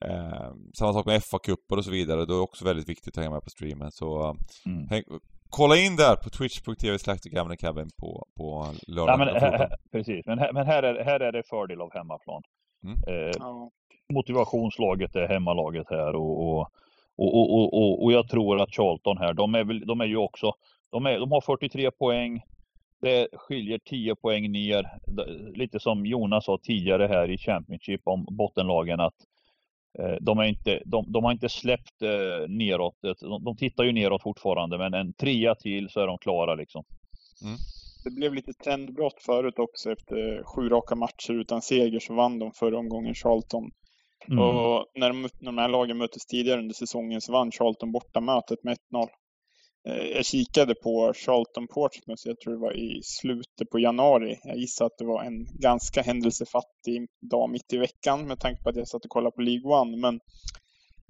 Eh, samma sak med FA-cuper och så vidare, då är det också väldigt viktigt att hänga med på streamen. Så Mm. häng, kolla in där på twitch.tv slash Cabin på, på lördag. Ja, men, den här, 14. här, precis, men, här, men här, är, här är det fördel av hemmaplan. Mm. Eh, Ja. motivationslaget är hemmalaget här och, och, och, och, och, och, och jag tror att Charlton här, de är, väl, de är ju också, de, är, de har 43 poäng. Det skiljer 10 poäng ner. Lite som Jonas sa tidigare här i Championship om bottenlagen att eh, de, är inte, de, de har inte släppt eh, neråt. De, de tittar ju neråt fortfarande men en trea till så är de klara liksom. Det blev lite trendbrott förut också efter sju raka matcher utan seger så vann de förra omgången Charlton. Mm. Och när de, när de här lagen möttes tidigare under säsongen så vann Charlton bortamötet med 1-0. Eh, Jag kikade på Charlton Portsmouth, jag tror det var i slutet på januari. Jag gissar att det var en ganska händelsefattig dag mitt i veckan med tanke på att jag satt och kollade på League One. Men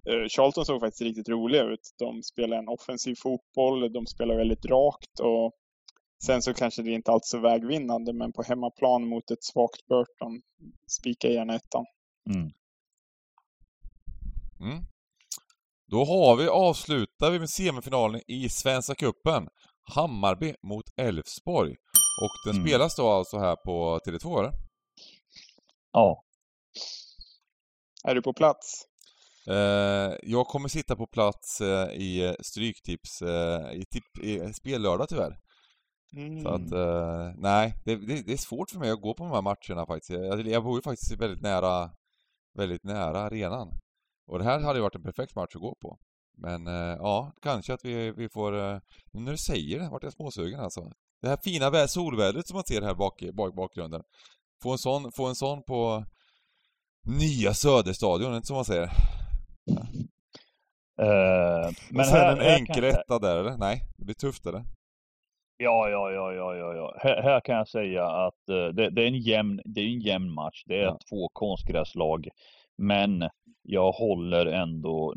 eh, Charlton såg faktiskt riktigt roliga ut. De spelar en offensiv fotboll, de spelar väldigt rakt och sen så kanske det inte alls är vägvinnande men på hemmaplan mot ett svagt Burton, spika gärna ettan. Mm. Mm. Då har vi, avslutar vi med semifinalen i Svenska Cupen. Hammarby mot Elfsborg. Och den Mm. spelas då alltså här på Tele2 eller? Ja. Är du på plats? Eh, jag kommer sitta på plats eh, i Stryktips, eh, i, tip, i spellördag tyvärr. Mm. Så att, eh, nej, det, det, det är svårt för mig att gå på de här matcherna faktiskt. Jag, jag bor ju faktiskt väldigt nära, väldigt nära arenan. Och det här hade ju varit en perfekt match att gå på. Men eh, ja, kanske att vi, vi får... Eh, nu när du säger det vart jag småsugen alltså. Det här fina vä- solvädret som man ser här bak bak, bakgrunden. Få en sån, få en sån på nya Söderstadion, inte som man säger. Eh, Men och sen här- en enkel etta där eller? Nej, det blir tufft eller? Ja, ja, ja, ja, ja, ja. Här, här kan jag säga att eh, det, det, är en jämn, det är en jämn match. Det är Ja. två konstgräslag. Men jag håller ändå,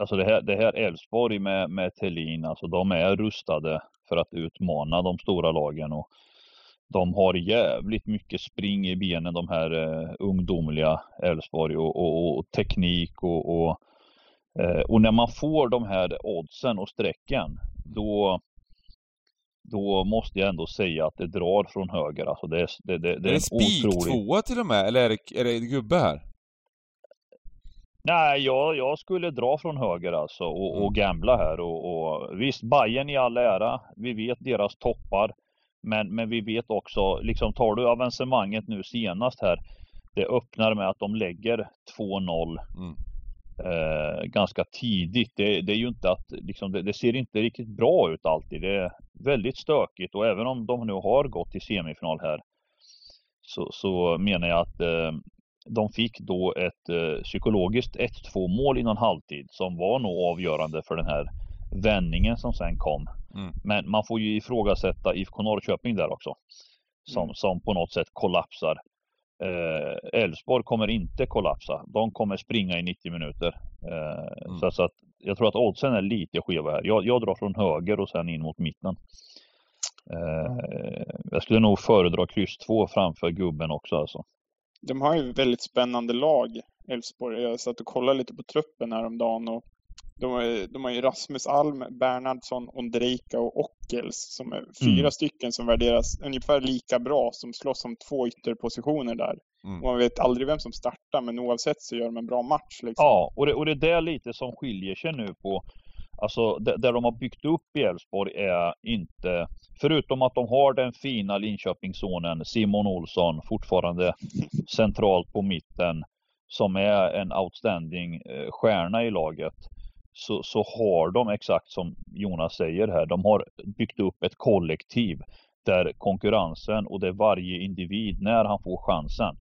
alltså det här, det här Elfsborg med, med Thelin, alltså de är rustade för att utmana de stora lagen och de har jävligt mycket spring i benen de här uh, ungdomliga Elfsborg och, och, och, teknik och, och, uh, och när man får de här oddsen och strecken då då måste jag ändå säga att det drar från höger. Alltså det, det, det, det är, är det spik otrolig... tvåa till och med, eller är det, är det gubbe här? Nej, jag, jag skulle dra från höger alltså och, och mm. gambla här och, och visst, Bayern i all ära. Vi vet deras toppar. Men, men vi vet också, liksom tar du avancemanget nu senast här. Det öppnar med att de lägger 2-0 mm. eh, ganska tidigt. Det, det, är ju inte att, liksom, det, det, ser inte riktigt bra ut alltid. Det är väldigt stökigt och även om de nu har gått till semifinal här så, så menar jag att eh, de fick då ett eh, psykologiskt 1-2 mål innan halvtid som var nog avgörande för den här vändningen som sen kom. Mm. Men man får ju ifrågasätta IFK Norrköping där också. Som, mm. som på något sätt kollapsar. Eh, Elfsborg eh, kommer inte kollapsa. De kommer springa i 90 minuter. Eh, mm. så, så, att jag tror att oddsen är lite skeva här. Jag, jag drar från höger och sen in mot mitten. Eh, jag skulle nog föredra kryss 2 framför gubben också alltså. De har ju väldigt spännande lag, Elfsborg. Jag satt och kollade lite på truppen häromdagen och de, har, de har ju Rasmus Alm, Bernhardsson, Ondrejka och Ockels som är fyra mm. stycken som värderas ungefär lika bra som slåss om två ytterpositioner där. Mm. Man vet aldrig vem som startar men oavsett så gör de en bra match. Liksom. Ja, och det, och det är det lite som skiljer sig nu på Alltså det, där de har byggt upp i Elfsborg är inte, förutom att de har den fina Linköpingssonen Simon Olsson fortfarande centralt på mitten som är en outstanding eh, stjärna i laget så, så har de exakt som Jonas säger här, de har byggt upp ett kollektiv där konkurrensen och där varje individ, när han får chansen,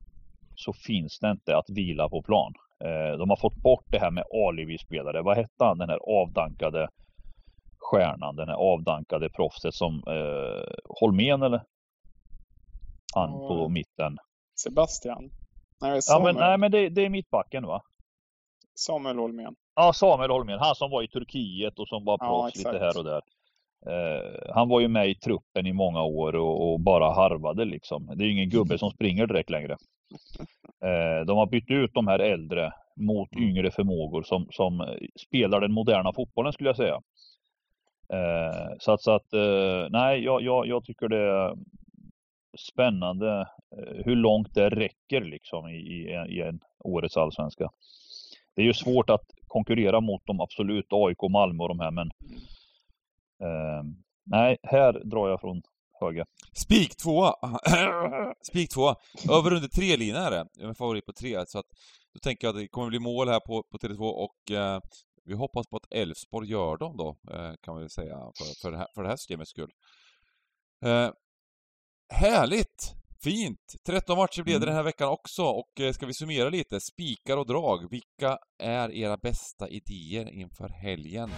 så finns det inte att vila på plan. Eh, de har fått bort det här med alibi-spelare. Vad hette han, den här avdankade stjärnan, den här avdankade proffset som eh, Holmén eller? Han på mitten. Sebastian? Nej, ja, men, nej, men det, det är mittbacken va? Samuel Holmén. Ja, Samuel Holmén. Han som var i Turkiet och som var proffs ja, lite här och där. Uh, han var ju med i truppen i många år och, och, bara harvade liksom. Det är ju ingen gubbe som springer direkt längre. Uh, de har bytt ut de här äldre mot yngre förmågor som, som spelar den moderna fotbollen skulle jag säga. Eh, så att, så att eh, nej, jag, jag, jag, tycker det är spännande eh, hur långt det räcker liksom i, i, i en årets allsvenska det är ju svårt att konkurrera mot dem absolut, AIK, Malmö och de här men eh, nej, här drar jag från höger. Spik tvåa! Spik tvåa. Över under tre lina är det. Jag är favorit på tre, så att då tänker jag att det kommer bli mål här på, på Tele2 och eh, vi hoppas på att Elfsborg gör dem då, eh, kan man väl säga, för, för, det här, för det här systemets skull. Eh, härligt! Fint! 13 matcher blev det mm. den här veckan också och eh, ska vi summera lite, spikar och drag. Vilka är era bästa idéer inför helgen?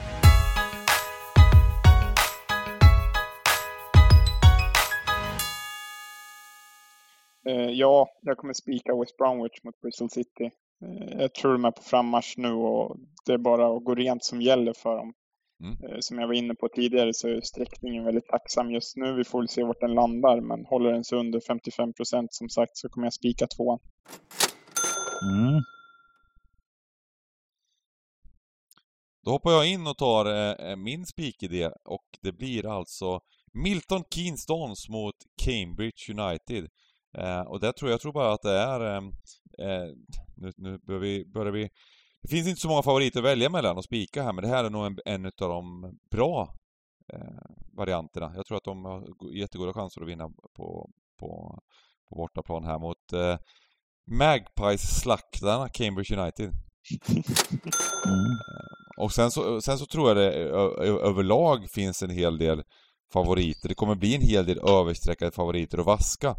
Eh, ja, jag kommer spika West Bromwich mot Bristol City. Eh, jag tror de är på frammarsch nu och det är bara att gå rent som gäller för dem. Mm. Eh, som jag var inne på tidigare så är sträckningen väldigt tacksam just nu. Vi får väl se vart den landar, men håller den sig under 55 procent som sagt så kommer jag spika tvåan. Mm. Då hoppar jag in och tar eh, min spikidé och det blir alltså Milton Keynes Dons mot Cambridge United. Eh, och det tror jag tror bara att det är... Eh, eh nu, nu börjar vi, börjar vi det finns inte så många favoriter att välja mellan och spika här, men det här är nog en, en av de bra eh, varianterna. Jag tror att de har jättegoda chanser att vinna på, på, på bortaplan här mot eh, Magpies-slaktarna Cambridge United. Mm. Och sen så, sen så tror jag det överlag finns en hel del favoriter. Det kommer bli en hel del översträckade favoriter att vaska.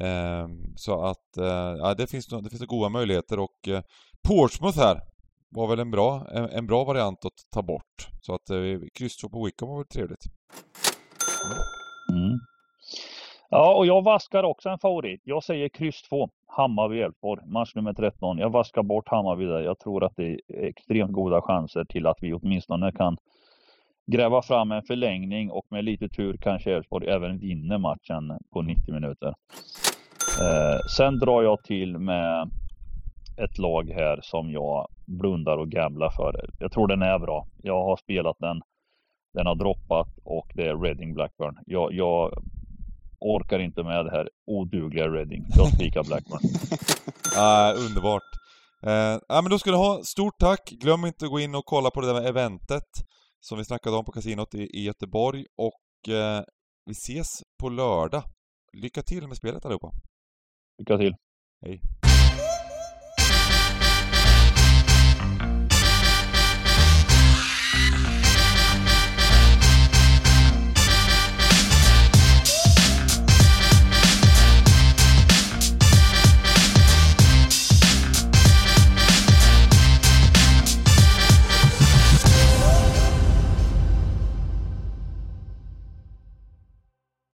Eh, så att, eh, ja, det finns, det finns goda möjligheter och eh, Portsmouth här var väl en bra, en, en bra variant att ta bort. Så att eh, kryss på Wickham var väl trevligt. Mm. Ja, och jag vaskar också en favorit. Jag säger kryss 2. Hammarby-Elfsborg, match nummer 13. Jag vaskar bort Hammarby där. Jag tror att det är extremt goda chanser till att vi åtminstone kan gräva fram en förlängning och med lite tur kanske Elfsborg även vinner matchen på 90 minuter. Eh, sen drar jag till med ett lag här som jag blundar och gamblar för. Jag tror den är bra. Jag har spelat den. Den har droppat och det är Reading Blackburn. Jag, jag orkar inte med det här odugliga Reading. Jag spikar Blackburn. ah, underbart. Eh, ja, men då ska du ha stort tack. Glöm inte att gå in och kolla på det där med eventet som vi snackade om på kasinot i, i Göteborg och eh, vi ses på lördag. Lycka till med spelet allihopa. Lycka till. Hej.